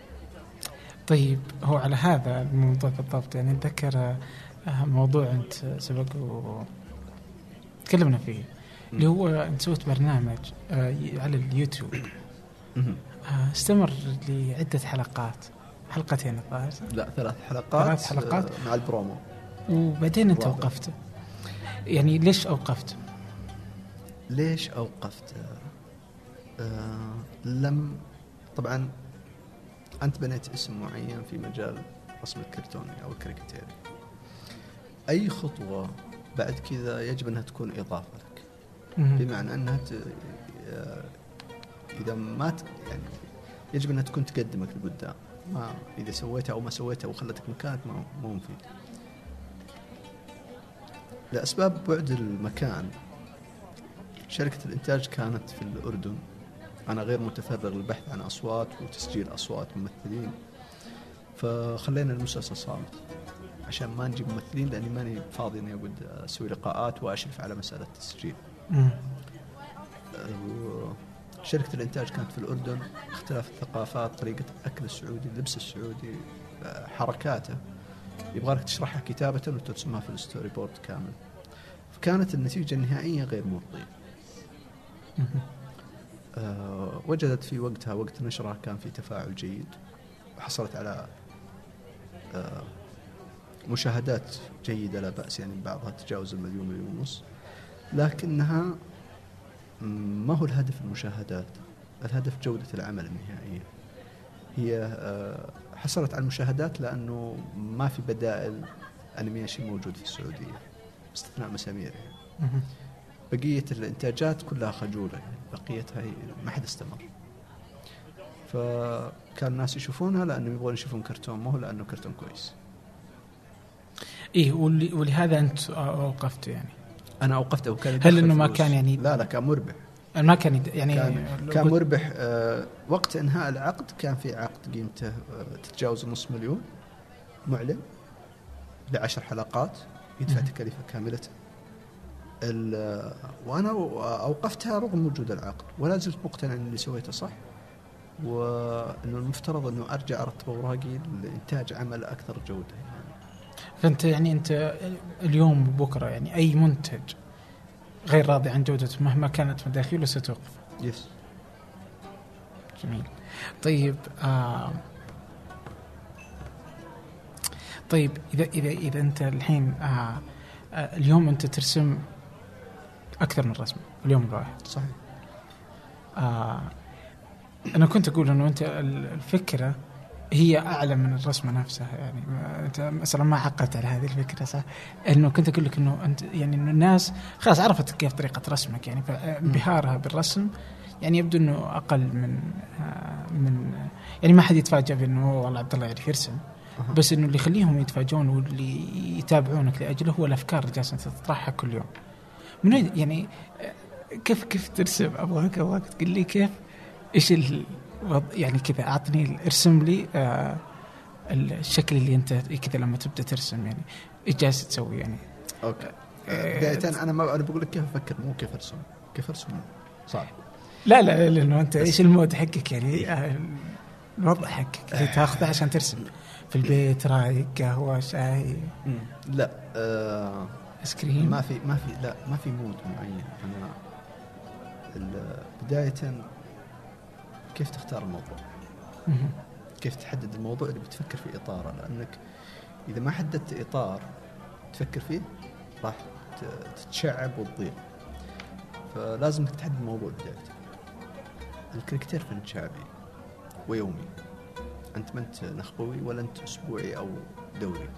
طيب هو على هذا الموضوع بالضبط. يعني أتذكر آه، موضوع أنت سبق و تكلمنا فيه. اللي هو انت سويت برنامج آه، على اليوتيوب. آه، استمر لعدة حلقات حلقتين الظاهر لا ثلاث حلقات ثلاث حلقات؟ آه، مع البرومو وبعدين انت. وقفت يعني ليش أوقفت؟ ليش أوقفت؟ آه لم طبعا أنت بنيت اسم معين في مجال رسم الكرتوني أو الكاريكاتيري أي خطوة بعد كذا يجب أنها تكون إضافة. بمعنى أنها ت... إذا ما ت... يعني يجب أنها تكون تقدمك لقدام ما إذا سويتها أو ما سويتها وخلتك مكانك ما مو مفيد. لأسباب بعد المكان شركة الإنتاج كانت في الأردن. أنا غير متفرغ للبحث عن أصوات وتسجيل أصوات ممثلين. فخلينا المسلسل صامت عشان ما نجيب ممثلين لأني ماني فاضي إني أقعد أسوي لقاءات وأشرف على مسألة التسجيل. شركة الإنتاج كانت في الأردن اختلاف الثقافات طريقة الأكل السعودي اللبس السعودي حركاته. يبغى لك تشرحها كتابة وترسمها في ال storyboard كامل. فكانت النتيجة النهائية غير مرضية. آه، وجدت في وقتها وقت نشرها كان في تفاعل جيد. وحصلت على آه، مشاهدات جيدة لا بأس يعني بعضها تجاوز المليون مليون ونص. لكنها ما هو الهدف المشاهدات؟ الهدف جودة العمل النهائية. هي آه، حصلت على المشاهدات لأنه ما في بدائل أنيميشن موجود في السعودية باستثناء مسامير يعني. بقية الإنتاجات كلها خجولة يعني بقيتها ما حد استمر. فكان الناس يشوفونها لأنهم يبغون يشوفون كرتون ما هو لأنه كرتون كويس. ول- ولهذا أنت أوقفت يعني. أنا أوقفته وكان هل إنه ما فلوس. كان يعني- لا لا كان مربح ما كان يعني كان, كان مربح آه وقت إنهاء العقد كان في عقد قيمته آه تتجاوز نص مليون معلن لعشر حلقات يدفع. تكاليفه كاملة ال- آه، وأنا أوقفتها رغم وجود العقد ولا زلت مقتنع إن اللي سويته صح وإنه المفترض إنه أرجع أرتب أوراقي لإنتاج عمل أكثر جودة يعني. فأنت يعني أنت اليوم وبكره يعني أي منتج غير راضي عن جودته مهما كانت مداخيله ستوقف. يس جميل. طيب آه طيب إذا إذا إذا أنت الحين آه آه اليوم أنت ترسم أكثر من رسمه اليوم الواحد. صحيح. آه أنا كنت أقول إنه أنت ال- الفكرة هي أعلى من الرسمة نفسها يعني أنت مثلا ما حققت على هذه الفكرة صح؟ إنه كنت أقول لك إنه أنت يعني إنه الناس خلاص عرفت كيف طريقة رسمك يعني فانبهارها بالرسم يعني يبدو إنه أقل من آه من يعني ما حد يتفاجأ بإنه "أوه والله عبد الله يعرف يرسم. بس إنه اللي يخليهم يتفاجئون واللي يتابعونك لأجله هو الأفكار اللي جالسة تطرحها كل يوم. من يعني آه، كيف كيف ترسم أبغاك أبغاك تقول لي كيف إيش ال يعني كذا أعطني ارسم لي آه الشكل اللي أنت كذا لما تبدأ ترسم يعني. إيش جالس تسوي يعني؟ أوكي. آه، بداية أنا ما أنا بقول لك كيف أفكر مو كيف أرسم. كيف أرسم؟ صعب لا لا لأنه أنت إيش ال mood حقك يعني؟ آه، الوضع حقك. اللي تاخذه عشان ترسم. في البيت رايق قهوة شاي. لا آه ايس كريم ما في ما في لا ما في mood معين. أنا بداية كيف تختار الموضوع. كيف تحدد الموضوع اللي بتفكر في إطارة؟ لأنك إذا ما حددت إطار تفكر فيه راح تتشعب وتضيع. فلازم انك تحدد الموضوع بدايته الكاركتير فن شعبي ويومي. أنت ما أنت نخبوي ولا أنت أسبوعي أو دوري.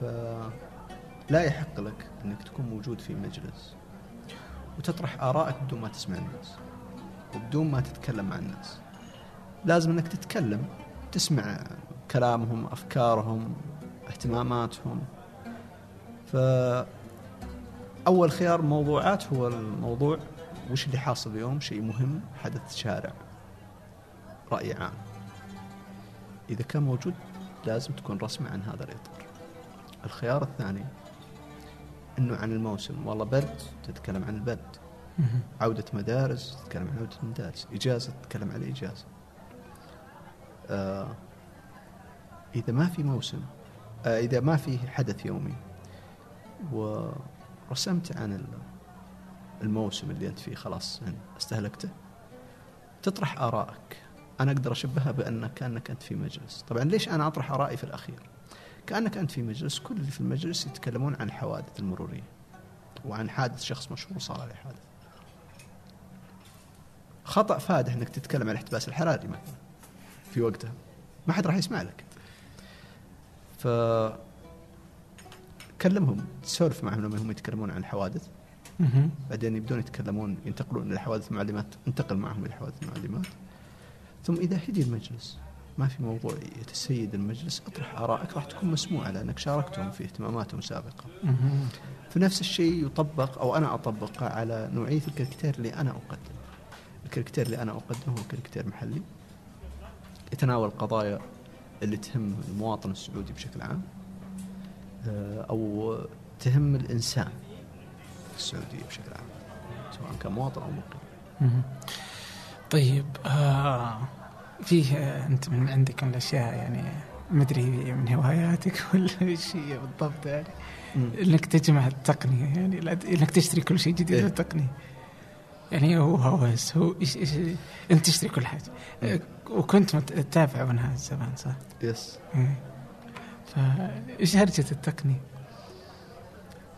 فلا يحق لك إنك تكون موجود في مجلس وتطرح آرائك بدون ما تسمع الناس. وبدون ما تتكلم مع الناس. لازم إنك تتكلم تسمع كلامهم أفكارهم اهتماماتهم. ف أول خيار موضوعات هو الموضوع وش اللي حاصل اليوم؟ شيء مهم حدث شارع. رأي عام. إذا كان موجود لازم تكون رسمه عن هذا الإطار. الخيار الثاني إنه عن الموسم. والله برد تتكلم عن البرد. عودة مدارس تتكلم عن عودة مدارس. إجازة تتكلم عن الإجازة آه إذا ما في موسم آه إذا ما في حدث يومي ورسمت عن ال- الموسم اللي أنت فيه خلاص استهلكته تطرح آرائك. أنا أقدر أشبهها بأنك كأنك أنت في مجلس. طبعا ليش أنا أطرح آرائي في الأخير؟ كأنك أنت في مجلس كل اللي في المجلس يتكلمون عن الحوادث المرورية وعن حادث شخص مشهور صار عليه حادث. خطأ فادح إنك تتكلم عن الاحتباس الحراري مثلا في وقتها ما حد راح يسمع لك ف كلمهم تسولف معهم لما هم يتكلمون عن الحوادث. بعدين يبدون يتكلمون ينتقلون إلى حوادث المعلمات انتقل معهم إلى حوادث المعلمات ثم إذا هدي المجلس ما في موضوع يتسيد المجلس أطرح آرائك راح تكون مسموعة لأنك شاركتهم في اهتماماتهم سابقا مهم. فنفس الشيء يطبق أو أنا اطبقه على نوعية الكاركتير اللي أنا أقدم. الكاركتير اللي أنا أقدمه هو كاركتير محلي يتناول القضايا اللي تهم المواطن السعودي بشكل عام آه، أو تهم الإنسان في السعوديه بشكل عام سواء كان مواطن أو مقيم. طيب آه فيه آه، أنت من عندك من الأشياء يعني ما ادري من هواياتك ولا إيش هي بالضبط يعني إنك تجمع التقنية يعني إنك تشتري كل شيء جديد إيه. بالتقنيه يعني هو هوس هو إيش إيش أنت تشتري كل حاجة. وكنت تتابع منها زمان صح؟ يس إيه. فايش هرجة التقنيه؟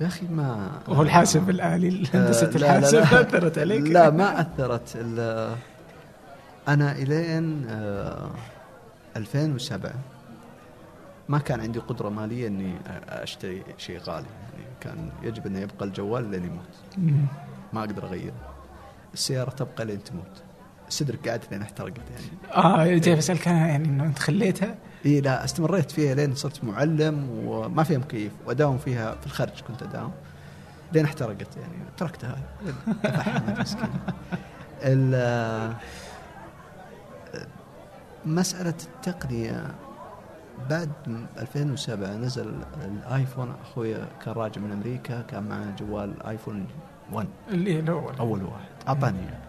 يا أخي ما وهو الحاسب الآلي هندسة آه، لا، لا، الحاسب لا. أثرت عليك؟ لا ما أثرت ال- أنا إلين آه، 2007 ما كان عندي قدرة مالية إني أشتري شيء غالي يعني كان يجب إنه يبقى الجوال لين يموت. ما أقدر أغيره السيارة تبقى لين تموت. السدر قعدت لين احترقت يعني. آه جاي بسألك أنا يعني إنه أنت خليتها؟ إي لا استمريت فيها لين صرت معلم وما فيها مكيف وأداوم فيها في الخرج كنت أداوم. لين احترقت يعني تركتها. مسألة التقنية بعد 2007 نزل الآيفون أخوي كان راجع من أمريكا كان معه جوال آيفون 1 اللي هي الأول. أول واحد. أعطاني. اياه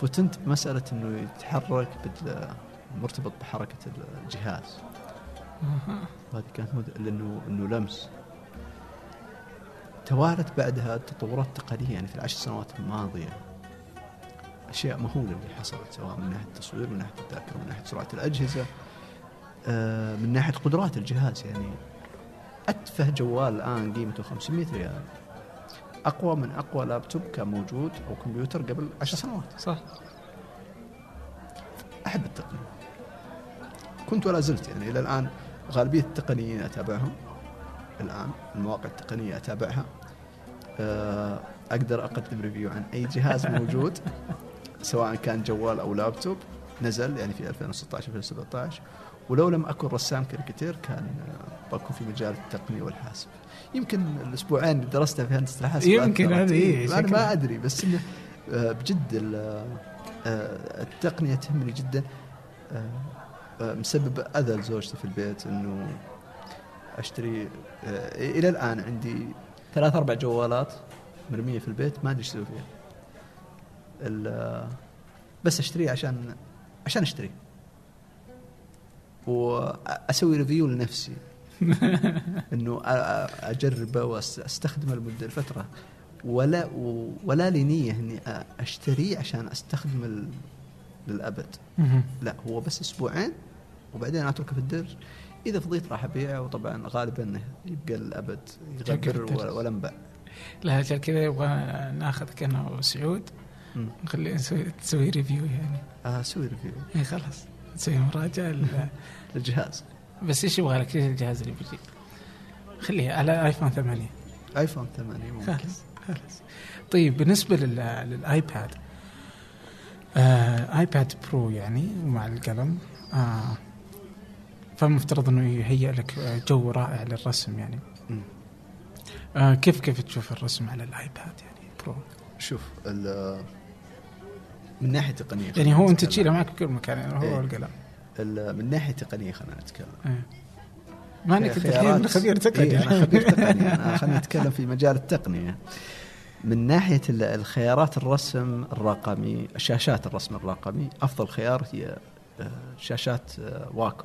فتنت بمساله إنه يتحرك مرتبط بحركة الجهاز. هذه كانت مد... لأنه انه لمس. توالت بعدها تطورات تقنية يعني في العشر سنوات الماضية. أشياء مهولة اللي حصلت سواء من ناحية التصوير من ناحية الذاكره من ناحية سرعة الأجهزة آه، من ناحية قدرات الجهاز يعني. أتفه جوال الآن قيمته 500 ريال. أقوى من أقوى لابتوب كان موجود أو كمبيوتر قبل 10 سنوات. صح. أحب التقنية. كنت ولا زلت يعني إلى الآن غالبية التقنيين أتابعهم الآن المواقع التقنية أتابعها آه، أقدر اقدم review عن أي جهاز موجود سواء كان جوال أو لابتوب نزل يعني في 2016 2017 ولو لم أكن رسام كاريكاتير كان بكون في مجال التقنية والحاسب. يمكن الأسبوعين اللي درستها في هندسة الحاسب يمكن. هذه إيه، شكلها. أنا ما أدري بس إنه آه، بجد آه، التقنية تهمني جدا. آه، مسبب أذى لزوجتي في البيت إنه أشتري إلى الآن عندي ثلاث أربع جوالات مرمية في البيت ما أدري إيش أسوي فيها. ال- بس اشتريه عشان عشان اشتريه واسوي ريفيو لنفسي. انه اجربه واستخدمه لمده الفترة ولا ولا لي نيه اني اشتريه عشان استخدمه للأبد. لا هو بس أسبوعين وبعدين أتركه في الدرج. إذا فضيت راح أبيعه وطبعا غالبا إنه يبقى في يغبر. ولا- انباع لا عشان كذا يبغى ناخذك أنا وسعود. نخلي نسوي تسوي review يعني. آه، أسوي ريفيو اي خلاص. تسوي مراجعة للجهاز. بس إيش يبغى لك؟ إيش الجهاز اللي بيجي خليه على iPhone 8 iPhone 8 ممكن. خلاص خلاص. طيب بالنسبة لل... لل iPad آه iPad Pro يعني ومع القلم آه فمفترض إنه يهيئ لك جو رائع للرسم يعني. آه كيف كيف تشوف الرسم على الآيباد يعني برو شوف ال- من ناحية تقنية يعني هو أنت تشيله معك في كل مكان يعني هو إيه. القلم. ال- من ناحية تقنية خلينا نتكلم. إيه. ما انك انت خبير تقني. إيه أنا خبير تقني. أنا خلينا نتكلم في مجال التقنية. من ناحية ال- الخيارات الرسم الرقمي شاشات الرسم الرقمي أفضل خيار هي آه، شاشات آه، واكو.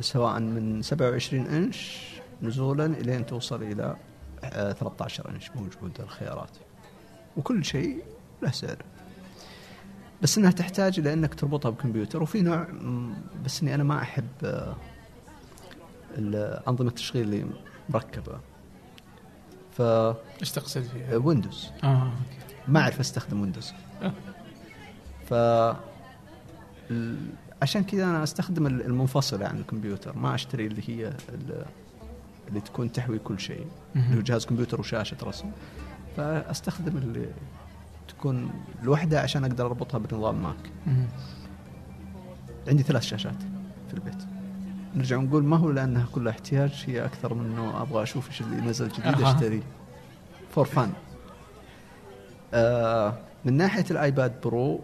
سواء من 27 إنش نزولا إلين توصل إلى آه، 13 إنش موجودة الخيارات. وكل شيء له سعر. بس إنها تحتاج إلى إنك تربطها بكمبيوتر وفي نوع بس إني أنا ما أحب آه، انظمه التشغيل اللي مركبة. ف إيش تقصد فيها؟ Windows آه okay. ما أعرف أستخدم Windows آه. ف عشان كذا أنا أستخدم ال- المنفصله عن الكمبيوتر. ما أشتري اللي هي ال- اللي تكون تحوي كل شيء. اللي هو جهاز كمبيوتر وشاشة رسم. فأستخدم اللي تكون لوحدها عشان أقدر أربطها بنظام ماك. عندي ثلاث شاشات في البيت. نرجع نقول ما هو لأنها كلها احتياج. هي أكثر من إنه أبغى أشوف إيش اللي نزل جديد. اشتريه for fun آه من ناحية ال iPad Pro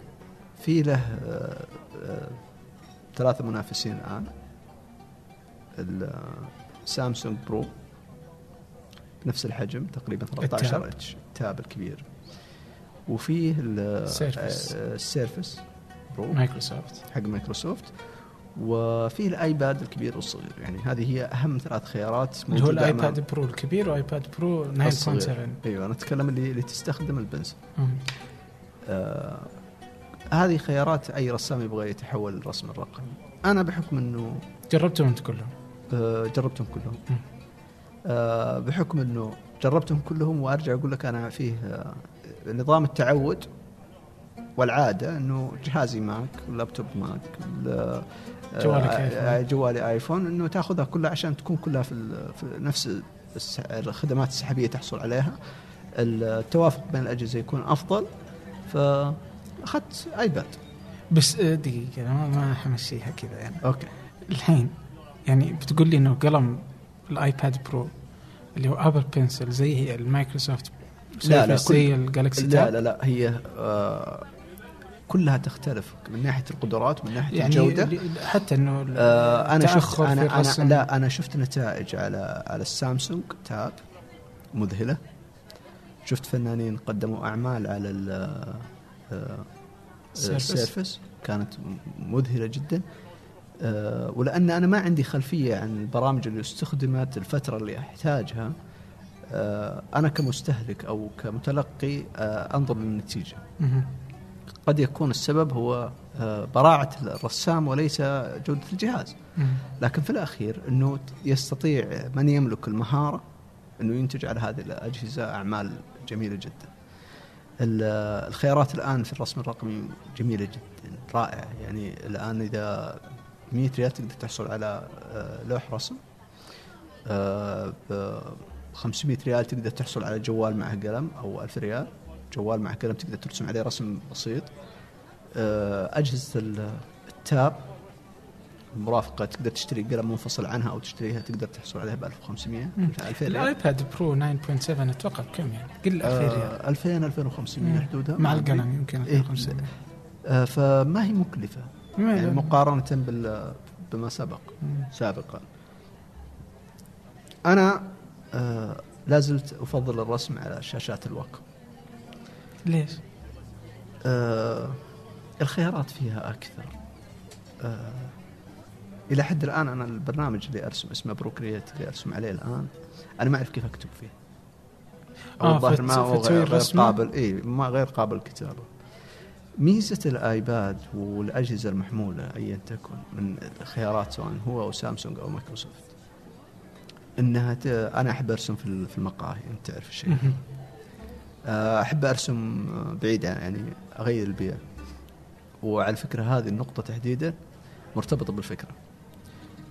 في له آه آه ثلاثة منافسين الآن. ال Samsung Pro. بنفس الحجم تقريبا 13 ال Tab. إنش. ال Tab الكبير. وفيه ال- Surface. Pro Microsoft حق مايكروسوفت وفي ال iPad الكبير والصغير يعني هذه هي أهم ثلاث خيارات اللي هو ال iPad Pro الكبير و iPad Pro 9.7 الصغير. أيوه أنا أتكلم اللي, اللي تستخدم ال pens مهم. آه هذه خيارات أي رسام يبغى يتحول للرسم الرقمي أنا بحكم انه جربتهم أنت كلهم آه جربتهم كلهم. آه بحكم إنه جربتهم كلهم وأرجع أقول لك أنا فيه آه نظام التعود والعادة إنه جهازي Mac واللابتوب Mac ال- جوالك آه، iPhone. آه، جوالي iPhone إنه تاخذها كلها عشان تكون كلها في, في نفس الخدمات السحابية تحصل عليها. التوافق بين الأجهزة يكون أفضل. فأخذت iPad. بس آه، دقيقة أنا ما- ما حمشيها كذا يعني. okay. الحين يعني بتقول لي إنه قلم ال iPad Pro اللي هو Apple Pencil زي المايكروسوفت لا، لا، زي ال Galaxy لا لا لا هي آه كلها تختلف من ناحية القدرات من ناحية يعني الجودة. ال- حتى إنه آه أنا شفت أنا الرسم. لا أنا شفت نتائج على على ال Samsung Tab مذهلة. شفت فنانين قدموا أعمال على ال آه، ال Surface. ال Surface كانت مذهلة جدا. آه، ولأن أنا ما عندي خلفية عن البرامج اللي استخدمت الفترة اللي أحتاجها. آه، أنا كمستهلك أو كمتلقي آه، انظر للنتيجه. قد يكون السبب هو آه، براعة الرسام وليس جودة الجهاز. لكن في الأخير إنه يستطيع من يملك المهارة إنه ينتج على هذه الأجهزة أعمال جميلة جدا. ال- الخيارات الآن في الرسم الرقمي جميلة جدا رائعة يعني الآن إذا 100 ريال تقدر تحصل على آه، لوح رسم آه، 500 ريال تقدر تحصل على جوال معه قلم أو 1000 ريال جوال معه قلم تقدر ترسم عليه رسم بسيط آه، أجهزة ال- التاب المرافقة تقدر تشتري قلم منفصل عنها أو تشتريها تقدر تحصل عليها ب 1500 مم. 2000 ريال الآيباد برو 9.7 أتوقع بكم يعني؟ قل 2000 ريال آه 2000 2500 مم. حدودها مع. القلم يمكن إيه. 2500 آه فما هي مكلفة يعني. مقارنة بال بما سبق مم. سابقا أنا آه لازلت أفضل الرسم على شاشات ال Wacom ليش؟ آه الخيارات فيها أكثر آه إلى حد الآن أنا البرنامج اللي أرسم اسمه Procreate اللي أرسم عليه الآن أنا ما أعرف كيف أكتب فيه أو آه، الظاهر ما هو غير؟ قابل اي ما غير قابل للكتابه ميزة ال iPad والأجهزة المحمولة ايا تكن من الخيارات سواء هو أو سامسونج أو مايكروسوفت إنها ت... أنا أحب أرسم في ال- في المقاهي انت تعرف الشيء. آه، أحب أرسم بعيد عن يعني أغير البيئة. وعلى فكرة هذه النقطة تحديدا مرتبطة بالفكرة.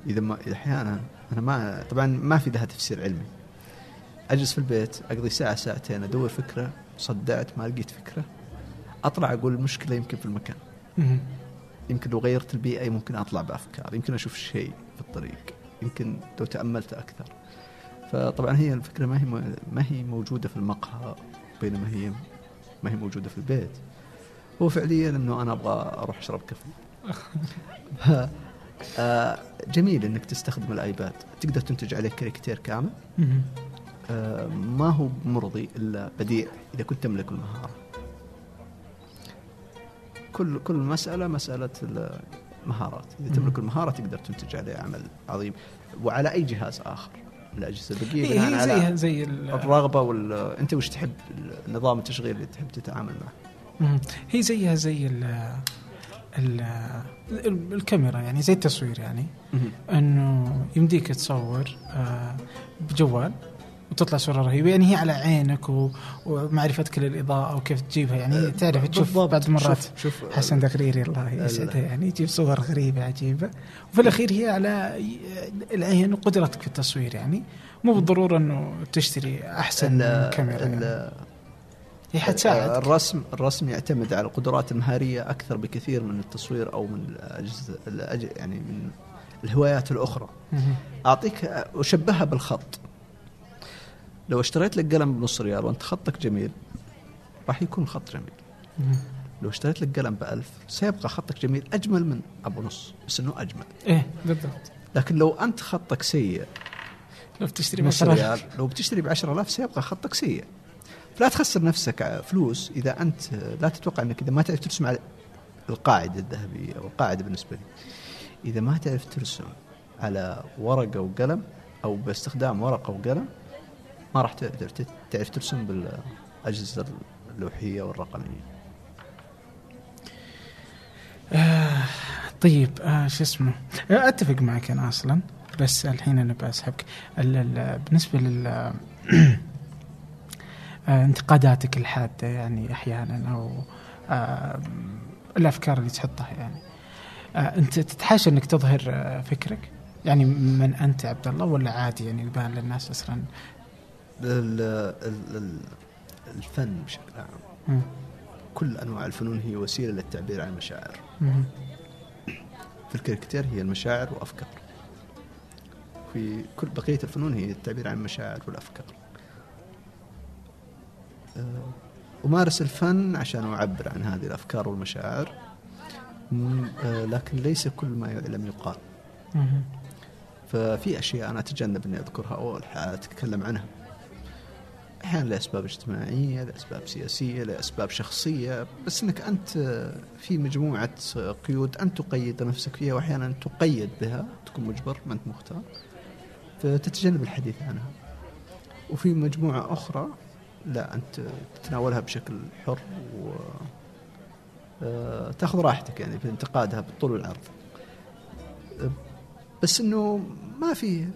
إذا ما أحيانا أنا ما طبعا ما في لها تفسير علمي. أجلس في البيت أقضي ساعة ساعتين أدور فكرة صدعت ما لقيت فكرة أطلع أقول المشكلة يمكن في المكان. يمكن لو غيرت البيئة ممكن أطلع بأفكار يمكن أشوف شيء في الطريق. يمكن لو تأملت أكثر. فطبعا هي الفكرة ما هي ما هي موجودة في المقهى بينما هي ما هي موجودة في البيت. هو فعليا إنه أنا أبغى أروح أشرب coffee. آه، جميل إنك تستخدم ال iPad. تقدر تنتج عليه كاريكاتير كامل. آه، ما هو مرضي إلا بديع إذا كنت تملك المهارة. كل كل مسألة مسألة المهارات، إذا. تملك المهارة تقدر تنتج عليه عمل عظيم. وعلى أي جهاز آخر؟ من الاجهزه البقية هي بناء هي على زيها زي ال- الرغبة وال أنت وش تحب؟ نظام التشغيل اللي تحب تتعامل معه. هي زيها زي ال ال ال- الكاميرا يعني زي التصوير يعني. إنه يمديك تصور آه، بجوال. وتطلع صورة رهيبة. يعني هي على عينك و- ومعرفتك للإضاءة وكيف تجيبها. يعني تعرف تشوف. بعض المرات. شوف, شوف حسن دقريري الله يسعده. يعني يجيب صور غريبة عجيبة. وفي الأخير هي على العين وقدرتك في التصوير. يعني مو بالضرورة إنه تشتري أحسن كاميرا. يعني. هي حتساعد الرسم الرسم يعتمد على القدرات المهارية أكثر بكثير من التصوير أو من الأجهزة الأج- يعني من الهوايات الأخرى. أعطيك أشبهها بالخط. لو اشتريت لك قلم بنص ريال وانت خطك جميل راح يكون خط جميل. لو اشتريت لك قلم بألف سيبقى خطك جميل أجمل من أبو نص بس إنه أجمل. إيه بالضبط. لكن لو أنت خطك سيء لو بتشتري مثلا ريال لو بتشتري ب 10000 سيبقى خطك سيء. فلا تخسر نفسك فلوس إذا أنت لا تتوقع إنك إذا ما تعرف ترسم على القاعدة الذهبية أو القاعدة بالنسبة لي. إذا ما تعرف ترسم على ورقة وقلم أو باستخدام ورقة وقلم ما راح تعرف ترسم بالأجهزة اللوحية والرقمية. آه طيب آه شو اسمه؟ آه أتفق معك أنا أصلا بس الحين أنا بسحبك ال- ال- بالنسبة لل آه انتقاداتك الحادة يعني أحيانا أو آه الأفكار اللي تحطها يعني. آه أنت تتحاشى أنك تظهر آه فكرك؟ يعني من أنت عبد الله ولا عادي يعني يبان للناس أصلا الفن بشكل عام. كل أنواع الفنون هي وسيلة للتعبير عن المشاعر. في الكاريكاتير هي المشاعر وأفكار. في كل بقية الفنون هي التعبير عن المشاعر والأفكار. آه، أمارس الفن عشان أعبر عن هذه الأفكار والمشاعر. آه، لكن ليس كل ما يعلم يقال. ففي أشياء أنا أتجنب إني أذكرها أو أتكلم عنها. أحيانا لاسباب اجتماعية لاسباب سياسية لاسباب شخصية بس إنك أنت في مجموعة قيود انت تقيد نفسك فيها وأحيانا تقيد بها تكون مجبر ما أنت مختار فتتجنب الحديث عنها. وفي مجموعة أخرى لا أنت تتناولها بشكل حر و آه، تأخذ راحتك يعني في انتقادها بالطول والعرض بس إنه ما في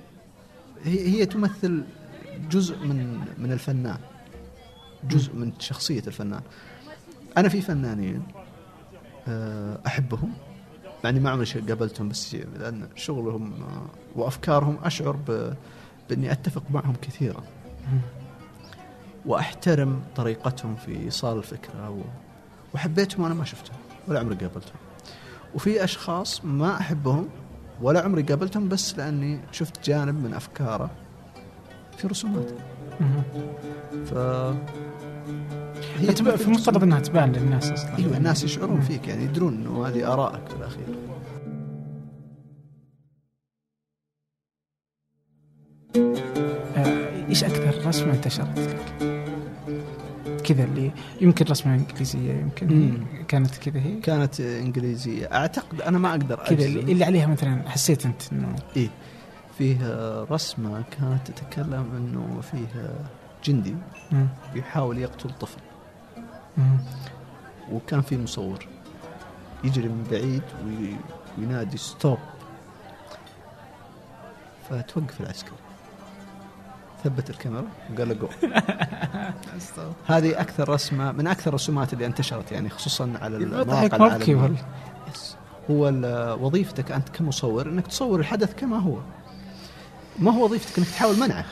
هي هي تمثل جزء من من الفنان جزء من شخصية الفنان أنا في فنانين آه، أحبهم مع اني ما عمري قابلتهم بس لأن شغلهم وأفكارهم أشعر. بإني أتفق معهم كثيرا وأحترم طريقتهم في إيصال الفكرة. وحبيتهم وأنا ما شفتهم ولا عمري قابلتهم وفي أشخاص ما أحبهم ولا عمري قابلتهم بس لأني شفت جانب من أفكاره في رسوماته ف هي في المفترض إنها تبان للناس أصلا. أيوه الناس يشعرون فيك يعني يدرون إنه هذه آرائك في الأخير. آه، إيش أكثر رسمة انتشرت لك؟ كذا اللي يمكن رسمة إنجليزية يمكن مم. كانت كذا هي؟ كانت إنجليزية. أعتقد أنا ما أقدر كذا اللي عليها مثلا حسيت أنت إنه إيه. فيه رسمة كانت تتكلم إنه فيه جندي مم. يحاول يقتل طفل. وكان في مصور يجري من بعيد وينادي ستوب فتوقف العسكري ثبت الكاميرا وقال له جو هذه أكثر رسمة من أكثر الرسومات اللي انتشرت يعني خصوصا على المواقع العالمية. هو وظيفتك أنت كمصور إنك تصور الحدث كما هو. ما هو وظيفتك إنك تحاول منعه.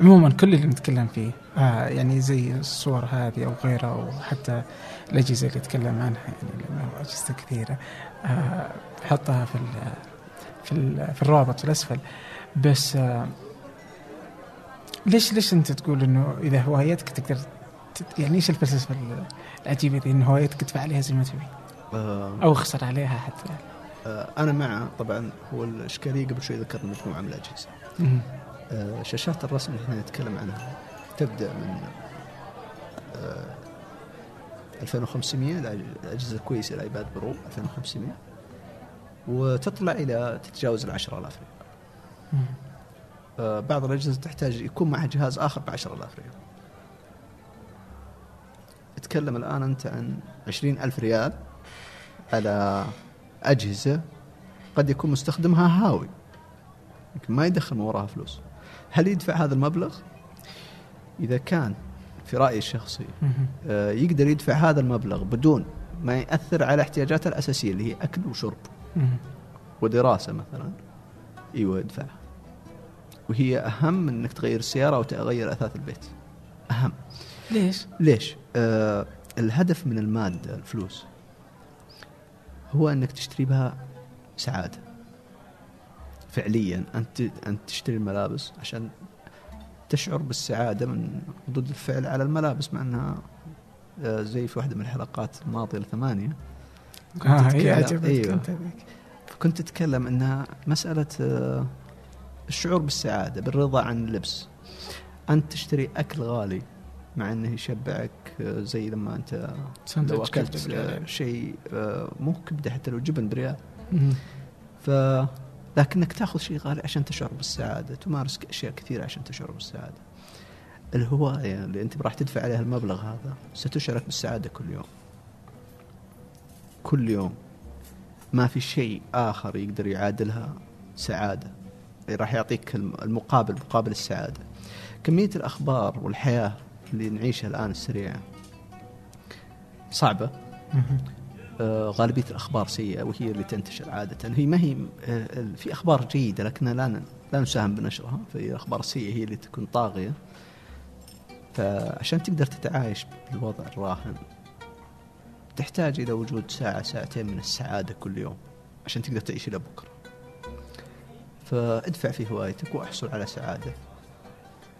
عموما كل اللي نتكلم فيه آه يعني زي الصور هذه أو غيرها أو حتى الأجهزة اللي نتكلم عنها يعني لأنه أجهزة كثيرة آه حطها في ال في ال في الرابط في الأسفل. بس آه ليش ليش أنت تقول إنه إذا هوايتك تقدر يعني إيش الفلسفه العجيبه دي ان هوايتك تدفع عليها زي ما تبي. آه أو اخسر عليها حتى. آه أنا مع طبعا هو الإشكالية قبل شوي ذكرنا مجموعة من الأجهزة. آه شاشات الرسم اللي إحنا نتكلم عنها تبدأ من آه 2500 الأجهزة الكويسة الآيباد برو 2500 وتطلع إلى تتجاوز ال 10000 ريال. بعض الأجهزة تحتاج يكون معها جهاز آخر ب 10000 ريال. تتكلم الآن أنت عن 20000 ريال على أجهزة قد يكون مستخدمها هاوي. يمكن ما يدخل من وراها فلوس. هل يدفع هذا المبلغ؟ إذا كان في رأيي الشخصي آه يقدر يدفع هذا المبلغ بدون ما يأثر على احتياجاته الأساسية اللي هي أكل وشرب. ودراسة مثلا إيوه ادفع وهي أهم من إنك تغير السيارة أو تغير أثاث البيت. أهم. ليش؟ ليش؟ آه الهدف من الماده الفلوس هو أنك تشتري بها سعادة. فعليا أنت أنت تشتري الملابس عشان تشعر بالسعادة من ردود الفعل على الملابس مع أنها آه، زي في واحدة من الحلقات الماضية الثمانية. كنت آه تتكلم أيوه. كنت تتكلم انها مسألة آه، الشعور بالسعادة بالرضا عن اللبس. أنت تشتري أكل غالي. مع إنه يشبعك آه، زي لما أنت لو أكلت شيء مو كبدة حتى لو جبن بريال. ف لكنك تأخذ شيء غالي عشان تشعر بالسعادة تمارس أشياء كثيرة عشان تشعر بالسعادة. الهواية اللي أنت راح تدفع عليها المبلغ هذا ستشعرك بالسعادة كل يوم. كل يوم. ما في شيء آخر يقدر يعادلها سعادة. راح يعطيك المقابل مقابل السعادة. كمية الأخبار والحياة اللي نعيشها الآن السريعه صعبة. آه، غالبية الأخبار سيئة وهي اللي تنتشر عادة. هي ما هي آه، في أخبار جيدة لكنها لا لا نساهم بنشرها. في الاخبار السيئه هي اللي تكون طاغية. فعشان تقدر تتعايش بالوضع الراهن تحتاج إلى وجود ساعة ساعتين من السعادة كل يوم عشان تقدر تعيش إلى بكرة. فادفع في هوايتك وأحصل على سعادة.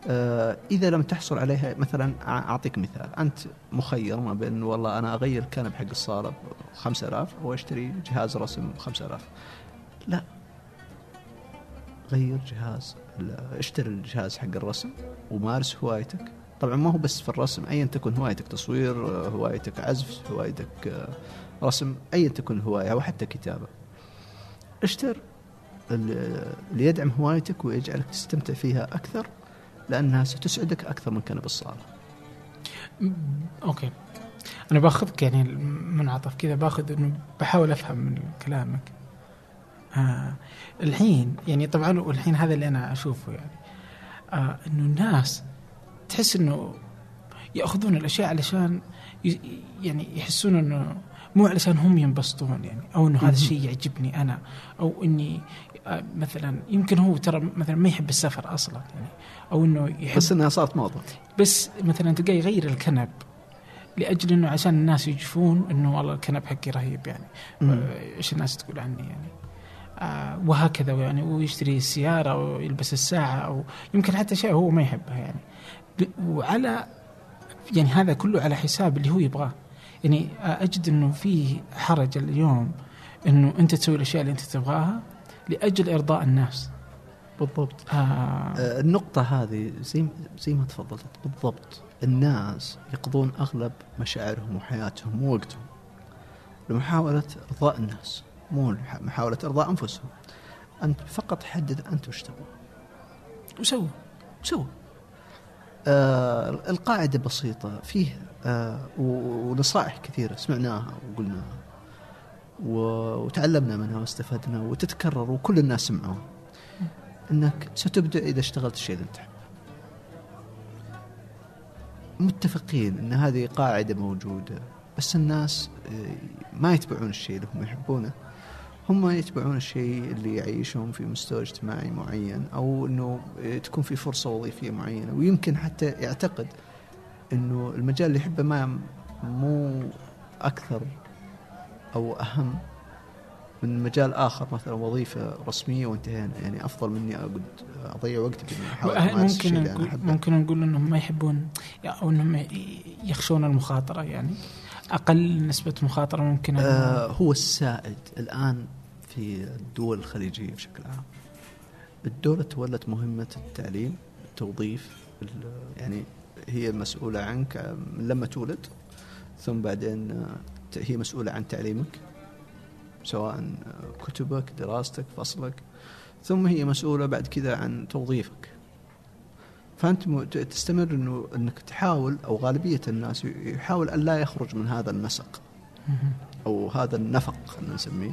آه، إذا لم تحصل عليها مثلا أعطيك مثال. أنت مخير ما بين والله أنا أغير الكنب حق الصالة ب 5000 واشتري جهاز رسم ب 5000 لا. غير جهاز اشتري الجهاز حق الرسم ومارس هوايتك. طبعا ما هو بس في الرسم ايا تكن هوايتك تصوير هوايتك عزف هوايتك آه، رسم ايا تكن الهوايه أو حتى كتابة. اشتر اللي يدعم هوايتك ويجعلك تستمتع فيها أكثر. لأنها ستسعدك أكثر من كنب الصالة. أوكي. أنا باخذك يعني المنعطف كذا باخذ إنه بحاول أفهم من كلامك. آه الحين يعني طبعا والحين هذا اللي أنا أشوفه يعني. آه إنه الناس تحس إنه يأخذون الأشياء علشان يعني يحسون إنه مو علشان هم ينبسطون يعني أو إنه هذا. الشيء يعجبني أنا أو إني مثلا يمكن هو ترى مثلا ما يحب السفر أصلا يعني أو إنه يحب بس إنها صارت موضة. بس مثلا تلقاه يغير الكنب لأجل إنه عشان الناس يجفون إنه والله الكنب حقي رهيب يعني. إيش الناس تقول عني يعني؟ آه وهكذا يعني ويشتري السيارة أو يلبس الساعة أو يمكن حتى شيء هو ما يحبها يعني. وعلى يعني هذا كله على حساب اللي هو يبغاه. يعني أجد إنه في حرج اليوم إنه أنت تسوي الأشياء اللي أنت تبغاها لأجل إرضاء الناس. بالضبط. آه. آه، النقطة هذه زي زي ما تفضلت. بالضبط. الناس يقضون أغلب مشاعرهم وحياتهم ووقتهم لمحاولة إرضاء الناس مو محاولة إرضاء أنفسهم. أنت فقط حدد أنت وش تبغى وسووا. سوى آه القاعدة بسيطة. فيه آه ونصائح كثيرة سمعناها وقلناها. وتعلمنا منها واستفدنا وتتكرر وكل الناس سمعوها. إنك ستبدع إذا اشتغلت الشيء اللي تحبه. متفقين إن هذه قاعدة موجودة بس الناس آه، ما يتبعون الشيء اللي هم يحبونه. هم يتبعون الشيء اللي يعيشهم في مستوى اجتماعي معين أو إنه آه، تكون في فرصة وظيفية معينة. ويمكن حتى يعتقد إنه المجال اللي يحبه ما مو أكثر أو أهم من مجال آخر مثلا وظيفة رسمية وانتهينا. يعني أفضل مني أقعد أضيع وقتي في احاول ممكن نقول ممكن نقول إنهم ما يحبون أو إنهم يخشون المخاطرة يعني أقل نسبة مخاطرة ممكن آه هو السائد الآن في الدول الخليجية بشكل عام. الدولة تولت مهمة التعليم التوظيف ال- يعني هي مسؤولة عنك من لما تولد ثم بعدين آه، هي مسؤولة عن تعليمك سواء كتبك دراستك فصلك ثم هي مسؤولة بعد كذا عن توظيفك فأنت م- ت- تستمر انه إنك تحاول أو غالبية الناس يحاول أن لا يخرج من هذا النسق. أو هذا النفق خلينا نسميه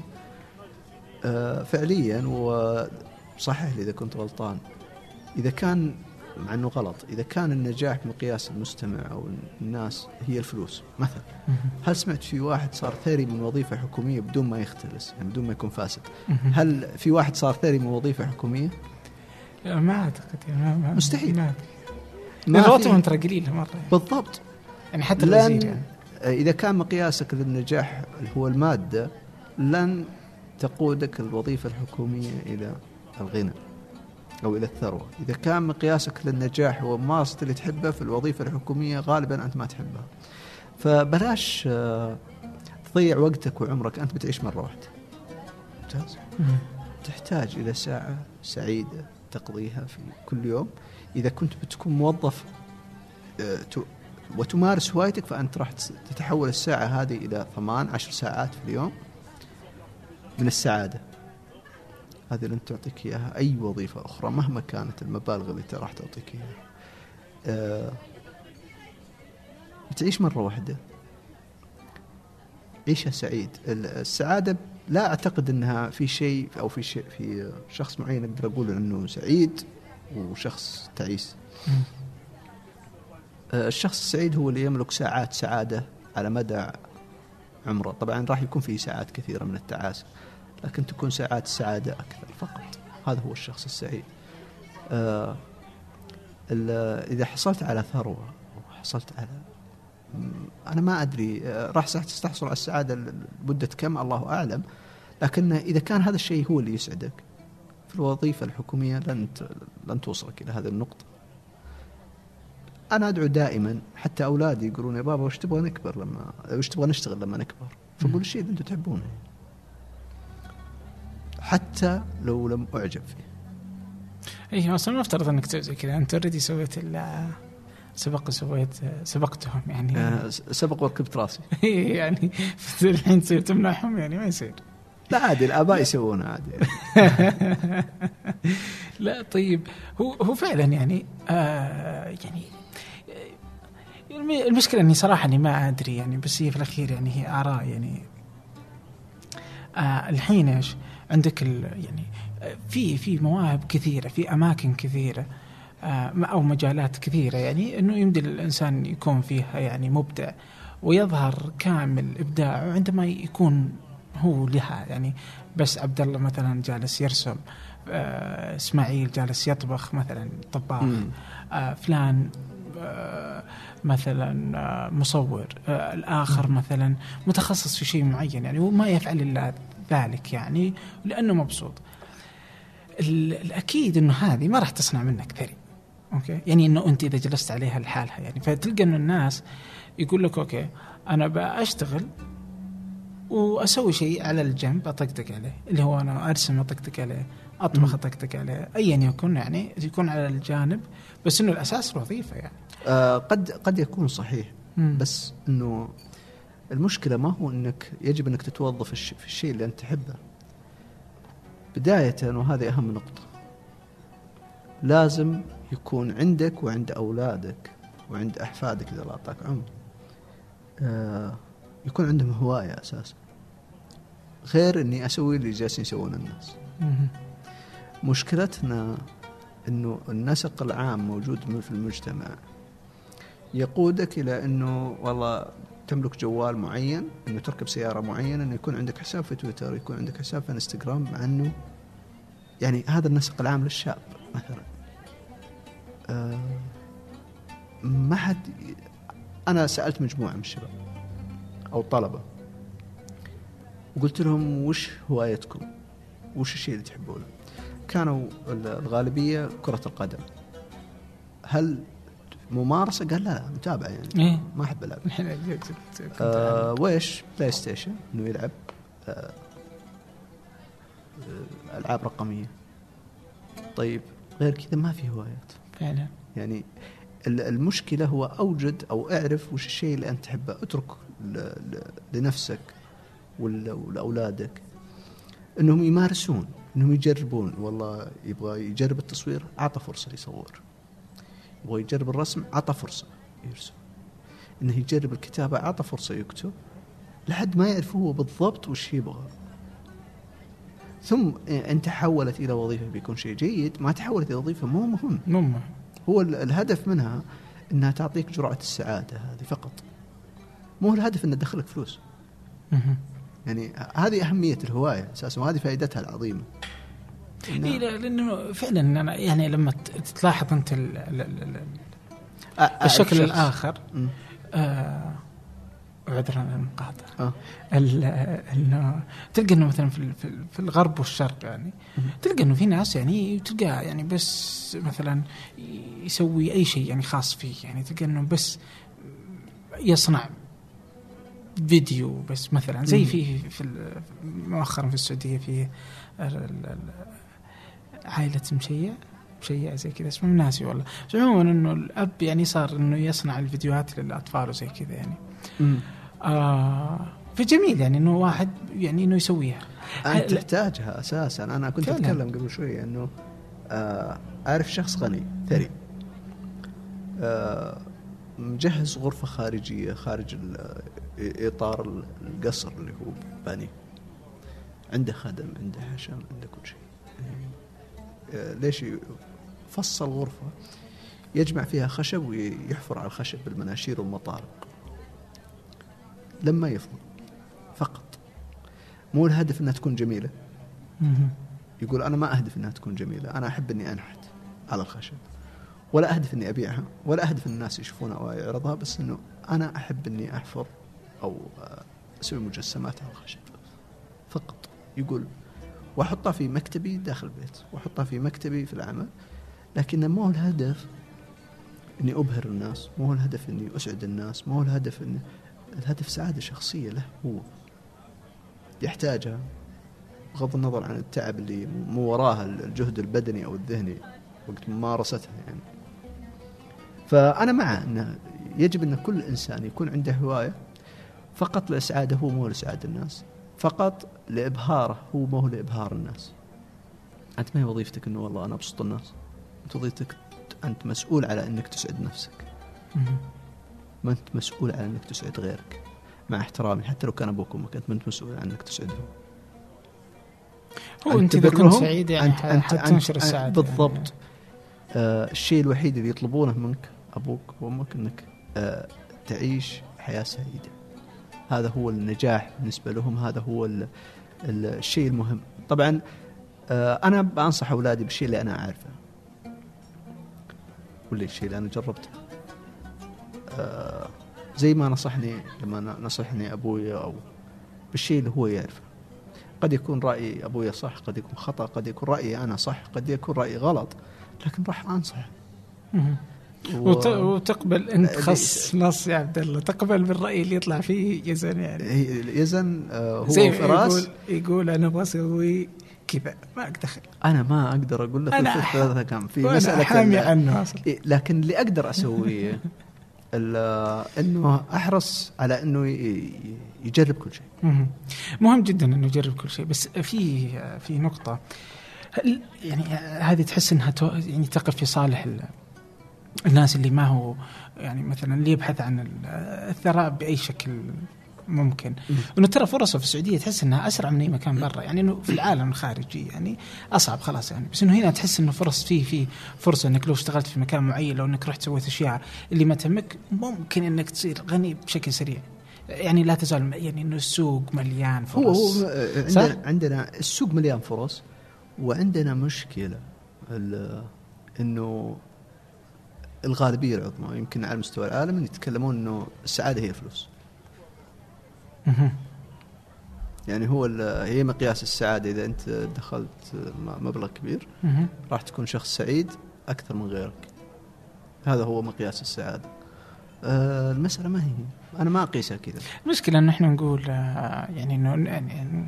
آه، فعليا وصحح لي إذا كنت غلطان إذا كان مع إنه غلط إذا كان النجاح مقياس المستمع أو الناس هي الفلوس مثلا. هل سمعت في واحد صار ثري من وظيفة حكومية بدون ما يختلس يعني بدون ما يكون فاسد. هل في واحد صار ثري من وظيفة حكومية لا، ما أعتقد يعني ما- ما- مستحيل. ما رواتبهم ترى قليله مرة يعني. بالضبط يعني حتى الوزير لن يعني إذا كان مقياسك للنجاح هو المادة لن تقودك الوظيفة الحكومية إلى الغنى أو إلى الثروة. إذا كان مقياسك للنجاح هو ممارسة اللي تحبه في الوظيفة الحكومية غالبا أنت ما تحبها. فبلاش آه، تضيع وقتك وعمرك. أنت بتعيش مرة واحدة ممتاز. تحتاج إلى ساعة سعيدة تقضيها في كل يوم. إذا كنت بتكون موظف آه، وتمارس هوايتك فأنت راح تتحول الساعة هذه إلى ثمان عشر ساعات في اليوم من السعادة. هذه لن تعطيك إياها أي وظيفة أخرى مهما كانت المبالغ اللي راح تعطيك إياها. آه، بتعيش مرة واحدة. عيشها سعيد. ال- السعادة لا أعتقد أنها في شيء أو في شيء في شخص معين أقدر أقول أنه سعيد وشخص تعيس. آه، الشخص السعيد هو اللي يملك ساعات سعادة على مدى عمره. طبعا راح يكون فيه ساعات كثيرة من التعاسة. لكن تكون ساعات السعادة أكثر فقط. هذا هو الشخص السعيد. آه، إذا حصلت على ثروة أو حصلت على أنا ما أدري آه، راح تستحصل على السعادة لمدة كم؟ الله أعلم. لكن إذا كان هذا الشيء هو اللي يسعدك في الوظيفة الحكومية لن لن توصلك إلى هذه النقطة. أنا أدعو دائما حتى أولادي يقولون يا بابا وش تبغى نكبر لما وش تبغى نشتغل لما نكبر؟ فقول الشيء اللي أنتم تحبونه. حتى لو لم أعجب فيه. اي أصلا ما افترض إنك تسوي زي كذا. أنت already سويت ال- سبق سويت سبقتهم يعني. آه، سبق وركبت راسي. يعني الحين تصير تمنعهم يعني ما يصير. لا عادي الآباء يسوونها عادي. لا طيب. هو هو فعلا يعني آه يعني الم- المشكلة إني صراحة إني ما أدري يعني بس هي في الأخير يعني هي آراء يعني. آه الحين إيش؟ عندك ال يعني في في مواهب كثيرة في أماكن كثيرة آه أو مجالات كثيرة يعني إنه يمدي الإنسان يكون فيها يعني مبدع ويظهر كامل إبداعه عندما يكون هو لها يعني بس عبد الله مثلا جالس يرسم آه إسماعيل جالس يطبخ مثلا طباخ. آه فلان آه مثلا آه مصور آه الآخر مثلا متخصص في شيء معين يعني وما يفعل إلا ذلك يعني لأنه مبسوط ال- الأكيد إنه هذه ما راح تصنع منك ثري okay يعني إنه أنت إذا جلست عليها لحالها يعني فتلقى إنه الناس يقول لك okay أنا بشتغل وأسوي شيء على الجنب أطقطق عليه اللي هو أنا أرسم أطقطق عليه أطبخ. أطقطق عليه ايا يكن يعني يكون على الجانب بس إنه الأساس الوظيفه يعني آه، قد قد يكون صحيح مم. بس إنه المشكلة ما هو إنك يجب إنك تتوظف في الشيء اللي أنت تحبه. بداية وهذه أهم نقطة. لازم يكون عندك وعند أولادك وعند أحفادك إذا الله أعطاك عمر. آه، يكون عندهم هواية أساسا. غير إني أسوي اللي جالسين يسوونه الناس. مشكلتنا إنه النسق العام موجود في المجتمع. يقودك إلى إنه والله تملك جوال معين إنه تركب سيارة معينة إنه يكون عندك حساب في تويتر يكون عندك حساب في إنستغرام مع انه يعني هذا النسق العام للشاب مثلا. آه ما حد أنا سألت مجموعة من الشباب أو طلبة وقلت لهم وش هوايتكم؟ وش الشيء اللي تحبونه؟ كانوا الغالبية كرة القدم. هل ممارسة؟ قال لا لا متابعة يعني. إيه. ما أحب ألعب. كنت آه ويش؟ PlayStation إنه يلعب آه ألعاب رقمية. طيب غير كذا ما في هوايات. فعلا. يعني ال- المشكلة هو أوجد أو أعرف وش الشيء اللي أنت تحبه. أترك لنفسك ولا- ولأولادك. إنهم يمارسون إنهم يجربون. والله يبغى يجرب التصوير أعطى فرصة يصور. يبغى يجرب الرسم اعطى فرصة يرسم. إنه يجرب الكتابة اعطى فرصة يكتب. لحد ما يعرف هو بالضبط وش يبغى. ثم إن تحولت إلى وظيفة بيكون شيء جيد. ما تحولت إلى وظيفة مو مهم. مم هو ال- الهدف منها إنها تعطيك جرعة السعادة هذه فقط. مو الهدف انها تدخلك فلوس. يعني هذه أهمية الهواية أساسا وهذه فائدتها العظيمة. لا لأنه فعلا أنا يعني لما تلاحظ أنت ال ال ال ال أ- أعرف الشكل الآخر. آه عذرا عن المقاطعة آه. ال- انه تلقى إنه مثلا في ال- في ال- الغرب والشرق يعني تلقى إنه في ناس يعني تلقاه يعني بس مثلا يسوي أي شيء يعني خاص فيه يعني تلقى إنه بس يصنع فيديو بس مثلا زي. في في ال- مؤخرا في السعودية في عائلة مشيع مشيع زي كذا اسمه ناسي والله. بس عموما إنه الأب يعني صار إنه يصنع الفيديوهات للأطفال وزي كذا يعني. مم. آه فجميل يعني إنه واحد يعني إنه يسويها. أنت تحتاجها أساسا. أنا كنت فعلاً. أتكلم قبل شوي إنه آه أعرف شخص غني ثري. آه مجهز غرفة خارجية خارج ال- إطار القصر اللي هو باني عنده خدم عنده حشم عنده كل شيء. آه ليش فصل غرفه يجمع فيها خشب ويحفر على الخشب بالمناشير والمطارق. لما يفضل فقط. مو الهدف إنها تكون جميلة. يقول أنا ما أهدف إنها تكون جميلة. أنا أحب إني أنحت على الخشب. ولا أهدف إني أبيعها ولا أهدف إن الناس يشوفونها أو يعرضها بس إنه أنا أحب إني أحفر أو أسوي مجسمات على الخشب. فقط. يقول وأحطها في مكتبي داخل البيت وأحطها في مكتبي في العمل. لكن ما هو الهدف إني أبهر الناس مو هو الهدف إني أسعد الناس مو هو الهدف اني الهدف سعادة شخصية له هو. يحتاجها. بغض النظر عن التعب اللي مو وراها الجهد البدني أو الذهني وقت ممارستها يعني. فأنا مع انه يجب أن كل إنسان يكون عنده هواية فقط لاسعاده هو مو لإسعاد الناس. فقط لابهاره هو مو لإبهار الناس. أنت ما هي وظيفتك إنه والله أنا أبسط الناس؟ أنت وظيفتك أنت مسؤول على إنك تسعد نفسك. ما أنت مسؤول على إنك تسعد غيرك. مع احترامي حتى لو كان أبوك وامك أنت ما أنت مسؤول عن إنك تسعدهم. هو أنت إذا كنت سعيد يعني أنت- أنت- حتنشر السعاده بالضبط. آه الشيء الوحيد اللي يطلبونه منك أبوك وأمك إنك آه تعيش حياة سعيدة. هذا هو النجاح بالنسبة لهم هذا هو ال ال الشيء المهم. طبعا آه أنا بنصح أولادي بالشيء اللي أنا أعرفه. واللي الشيء اللي أنا جربته. آه زي ما نصحني لما نصحني أبوي أو بالشيء اللي هو يعرفه. قد يكون رأي أبوي صح قد يكون خطأ قد يكون رايي أنا صح قد يكون رايي غلط لكن راح مهم. و- وت- وتقبل انت خص نص يا عبد الله. تقبل بالرأي اللي يطلع فيه يزن يعني. يزن آه، هو زي فراس يقول يقول أنا أبغى أسوي كذا ما أقدر. أنا ما أقدر أقول لك أنا ثلاثة كم. في مسألة حامي عنه إيه، لكن اللي أقدر اسويه إنه أحرص على إنه يجرب كل شيء. مهم. جدا إنه يجرب كل شيء. بس في في نقطة. هل يعني هذه تحس إنها يعني تقف في صالح ال- الناس اللي ما هو يعني مثلا اللي يبحث عن ال- الثراء بأي شكل ممكن. إنه ترى فرصه في السعودية تحس إنها أسرع من أي مكان برا. يعني إنه في العالم الخارجي يعني أصعب خلاص يعني. بس إنه هنا تحس إنه فرص في في فرصة إنك لو اشتغلت في مكان معين لو إنك رحت سويت أشياء اللي ما تهمك ممكن إنك تصير غني بشكل سريع. يعني لا تزال يعني إنه السوق مليان فرص هو هو آه، صح؟ عندنا عندنا السوق مليان فرص وعندنا مشكلة ال- إنه الغالبية العظمى يمكن على مستوى العالم يتكلمون إنه السعادة هي الفلوس. يعني هو هي مقياس السعادة إذا أنت دخلت مبلغ كبير. راح تكون شخص سعيد أكثر من غيرك هذا هو مقياس السعادة آه، المسألة ما هي أنا ما اقيسها كذا المشكلة انه إحنا نقول آه، يعني إنه يعني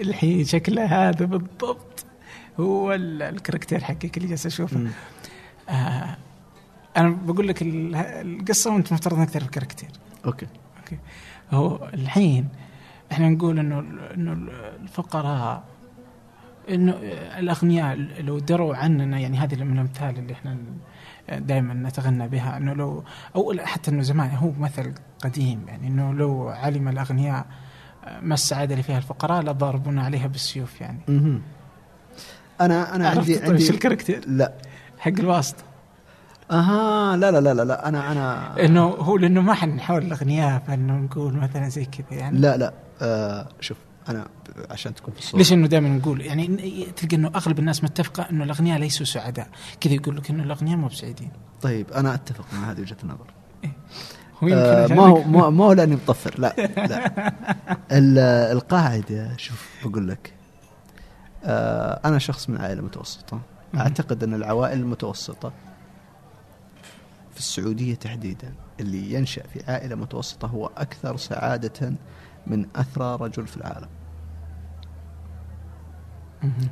الحين شكله هذا بالضبط هو ال- الكاركتير حقك اللي جالس أشوفه. آه أنا بقول لك ال- القصة وأنت مفترض إنك تعرف الكاركتير. okay. okay. هو الحين إحنا نقول إنه إنه الفقراء إنه الأغنياء لو دروا عننا يعني هذه من الأمثال اللي إحنا دائما نتغنى بها. إنه لو أو حتى إنه زمان هو مثل قديم يعني إنه لو علم الأغنياء ما السعاده اللي فيها الفقراء لضربونا عليها بالسيوف يعني. أنا أنا عندي طيب عندي الكاريكاتير؟ لا. حق الواسطة. أها لا لا لا لا, أنا أنا إنه هو لأنه ما حنحاول الاغنياء فإنه نقول مثلا زي كذا يعني. لا لا آه شوف أنا عشان تكون في الصورة. ليش إنه دائما نقول؟ يعني تلقى إنه أغلب الناس متفقة إنه الاغنياء ليسوا سعداء. كذا يقول لك إنه الاغنياء مو بسعيدين. طيب أنا أتفق مع هذه وجهة النظر. هو يمكن آه ما هو ما ما هو لأني مطفر لا لا. ال- القاعدة شوف بقول لك آه أنا شخص من عائله متوسطه. أعتقد أن العوائل المتوسطة في السعودية تحديدا اللي ينشأ في عائلة متوسطة هو أكثر سعادة من اثرى رجل في العالم.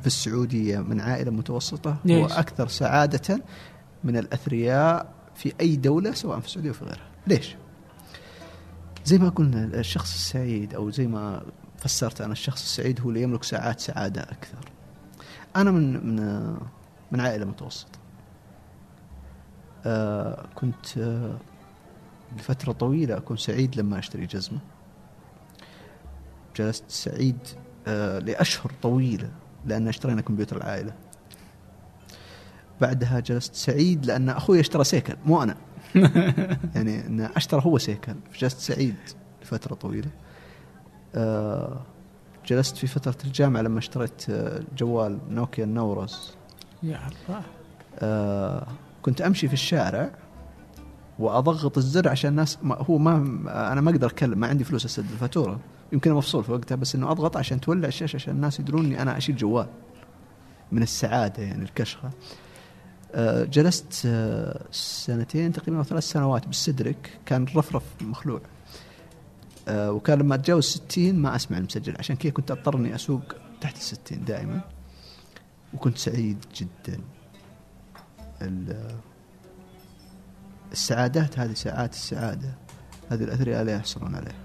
في السعودية من عائلة متوسطة هو ليش؟ أكثر سعادة من الأثرياء في أي دولة سواء في السعودية أو في غيرها. ليش؟ زي ما قلنا الشخص السعيد أو زي ما فسرت أنا الشخص السعيد هو اللي يملك ساعات سعادة أكثر. أنا من من من عائلة متوسطة. آه كنت آه لفترة طويلة أكون سعيد لما أشتري جزمة. جلست سعيد آه لأشهر طويلة لأن أشترينا كمبيوتر العائلة. بعدها جلست سعيد لأن أخوي اشترى سيكل مو أنا. يعني إن أشترى هو سيكل. فجلست سعيد لفترة طويلة. آه جلست في فترة الجامعة لما اشتريت آه، جوال نوكيا النورس يا الله. آه كنت أمشي في الشارع وأضغط الزر عشان الناس ما هو ما أنا ما أقدر أتكلم ما عندي فلوس اسدد الفاتورة. يمكن مفصول في وقتها بس إنه أضغط عشان تولع الشاشة عشان الناس يدرون إني أنا أشيل جوال من السعادة يعني الكشخة. آه، جلست آه، سنتين تقريبا أو ثلاث سنوات بالسدرك كان رفرف مخلوع. آه، وكان لما أتجاوز 60 ما أسمع المسجل عشان كذا كنت أضطر إني أسوق تحت الستين دائما وكنت سعيد جدا. السعادات هذه ساعات السعادة هذه الأثرياء لا يحصلون عليها.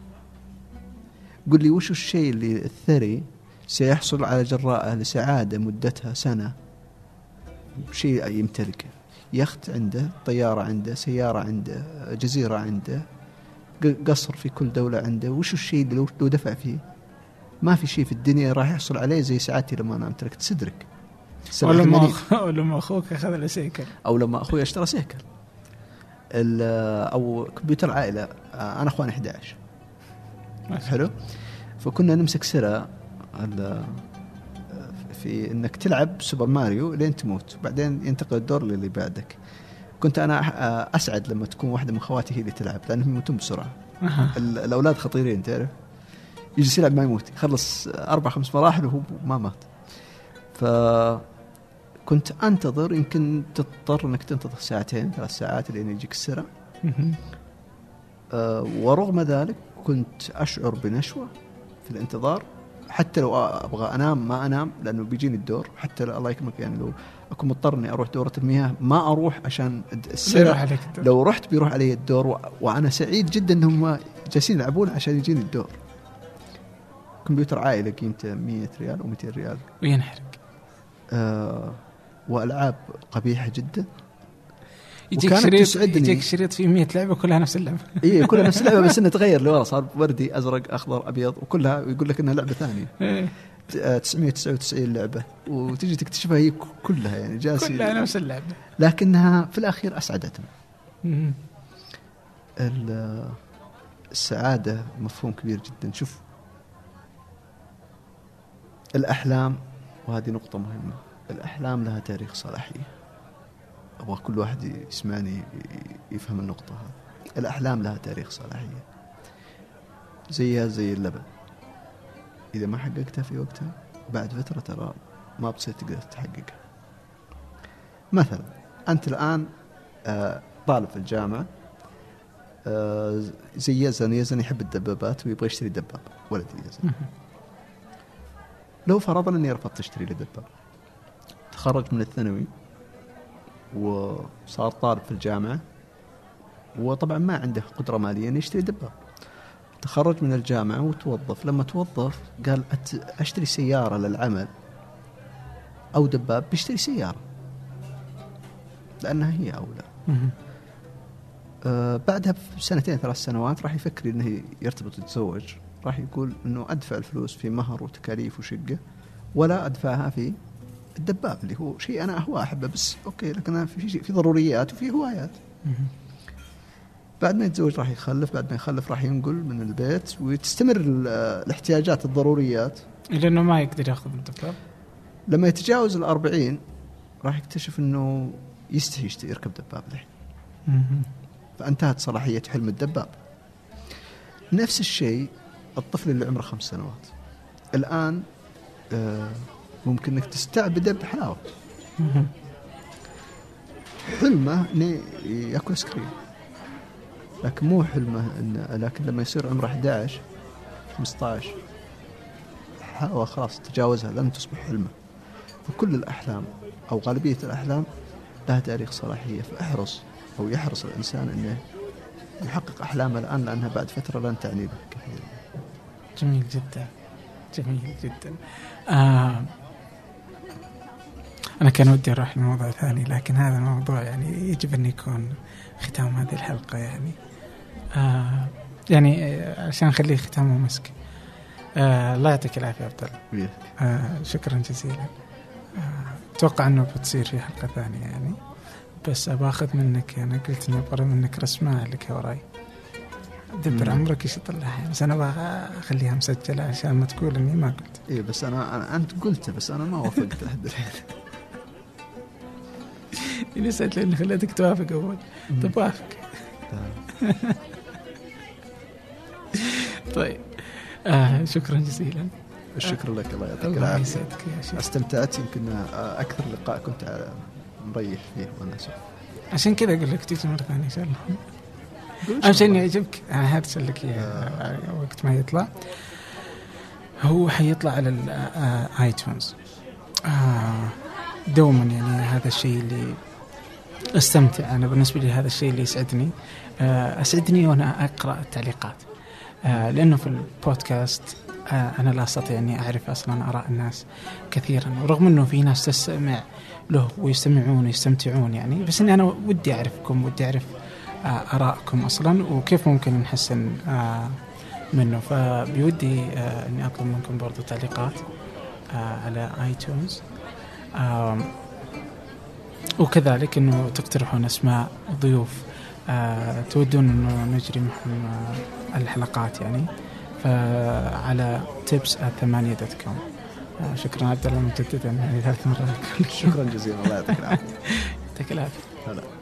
قل لي وش الشيء اللي الثري سيحصل على جراءه لسعادة مدتها سنة؟ شيء يمتلكه. يخت عنده طيارة عنده سيارة عنده جزيرة عنده قصر في كل دولة عنده. وش الشيء اللي لو دفع فيه؟ ما في شيء في الدنيا راح يحصل عليه زي سعادتي لما أنا أمتلكت. صدرك. أو لما أخوك أخذ له سيكل. أو لما أخوي اشترى سيكل. أو كمبيوتر عائلة. أنا أخواني 11 حلو؟ فكنا نمسك سرة في إنك تلعب سوبر ماريو لين تموت. بعدين ينتقل الدور للي بعدك. كنت أنا أسعد لما تكون واحدة من خواتي هي اللي تلعب لأنهم يموتون بسرعة. الأولاد خطيرين تعرف؟ يجلس يلعب ما يموت. يخلص أربع خمس مراحل وهو ما مات. ف كنت أنتظر يمكن تضطر إنك تنتظر ساعتين ثلاث ساعات لين يجيك السرع أه ورغم ذلك كنت أشعر بنشوة في الانتظار حتى لو أبغى أنام ما أنام لأنه بيجيني الدور. حتى الله يكرمك يعني لو أكون مضطر إني أروح دورة المياه ما أروح عشان السرعة. لو رحت بيروح علي الدور و... وأنا سعيد جدا إنهم جالسين يلعبون عشان يجيني الدور. كمبيوتر عائله قيمته 100 ريال أو 200 ريال. وينحرق. آه وألعاب قبيحة جدا. يجيك شريط يجيك شريط فيه 100 لعبة كلها نفس اللعبة. اي كلها نفس اللعبة بس انها تغير. لورا صار وردي أزرق أخضر أبيض وكلها يقول لك إنها لعبة ثانية. 999 إيه. لعبة. وتجي تكتشفها هي كلها يعني جالسة كلها نفس اللعبة. لكنها في الأخير اسعدتنا السعادة مفهوم كبير جدا. شوف الأحلام وهذه نقطة مهمة. الأحلام لها تاريخ صلاحية. أبغى كل واحد يسمعني يفهم النقطة هذه. الأحلام لها تاريخ صلاحية. زيها زي اللبن. إذا ما حققتها في وقتها بعد فترة ترى ما بتصير تقدر تحققها. مثلا أنت الآن آه، طالب في الجامعة آه، زي يزن يزن يحب الدبابات ويبغى يشتري دبابة. ولد يزن. لو فرضنا إني رفضت أشتري لي دبابه تخرج من الثانوي وصار طالب في الجامعة وطبعا ما عنده قدرة مالية إنه يشتري دبابه تخرج من الجامعة وتوظف. لما توظف قال أشتري سيارة للعمل أو دباب بيشتري سيارة. لأنها هي أولى. آه بعدها بسنتين ثلاث سنوات راح يفكر إنه يرتبط يتزوج راح يقول إنه أدفع الفلوس في مهر وتكاليف وشقة ولا أدفعها في الدباب اللي هو شيء أنا هو أحبه بس أوكي لكن في شيء في ضروريات وفي هوايات. بعد ما يتزوج راح يخلف بعد ما يخلف راح ينقل من البيت وتستمر الاحتياجات الضروريات. لأنه ما يقدر يأخذ الدباب. لما يتجاوز الأربعين راح يكتشف إنه يستحي يركب دباب الحين. فانتهت صلاحية حلم الدباب. نفس الشيء الطفل اللي عمره خمس سنوات. الآن آه، ممكن إنك تستعبده بحلاوة. حلمه انه ياكل ايس كريم لكن مو حلمه إن لكن لما يصير عمره 11 15 حلاوة خلاص تجاوزها لن تصبح حلمه. فكل الأحلام أو غالبية الأحلام لها تاريخ صلاحية. فأحرص أو يحرص الإنسان إنه يحقق أحلامه الآن لأنها بعد فترة لن تعني له كثير. جميل جدا جميل جدا. آه أنا كان ودي أروح لموضوع ثاني لكن هذا الموضوع يعني يجب أن يكون ختام هذه الحلقة يعني. آه يعني عشان نخليه ختام مسك. آه الله يعطيك العافية عبد الله آه شكرا جزيلا. آه أتوقع أنه بتصير في حلقة ثانية يعني. بس أبغى أخذ منك أنا قلت إني أبغى منك رسمة لك وراي دبر عمرك إيش يطلعها بس أنا أبغى أخليها مسجلة عشان ما تقول اني ما قلت. اي بس أنا, أنا أنت قلت بس أنا ما وافقت. لحد الحين. اللي سألت لأني خليتك توافق أول. طيب وافق. طيب. آه شكرا جزيلا. الشكر لك الله يعطيك العافية. يسعدك يا شيخ. استمتعت يمكن أكثر لقاء كنت مريح فيه وأنا عشان كذا أقول لك تيجي مرة ثانية إن شاء الله. اهم اني يعجبك. أنا هرسل لك اياه وقت ما يطلع. هو حيطلع على الايتونز آه دوما يعني هذا الشيء اللي استمتع أنا بالنسبة لي هذا الشيء اللي يسعدني. آه، أسعدني وأنا أقرأ التعليقات. آه، لأنه في البودكاست آه، أنا لا أستطيع أني أعرف أصلا آراء الناس كثيرا. ورغم أنه في ناس تستمع له ويستمعون ويستمتعون يعني بس إني أنا ودي أعرفكم ودي أعرف ارائكم أصلا وكيف ممكن نحسن منه؟ فبودي أني أطلب منكم برضو تعليقات على iTunes وكذلك إنه تقترحون أسماء ضيوف آه تودون إنه نجري معهم آه الحلقات يعني. فعلى تيبس ثمانية dot com آه شكرا عبد الله مجددا يعني ثلاث مرات شكرا جزيلا الله يعطيك العافية. يعطيك العافية.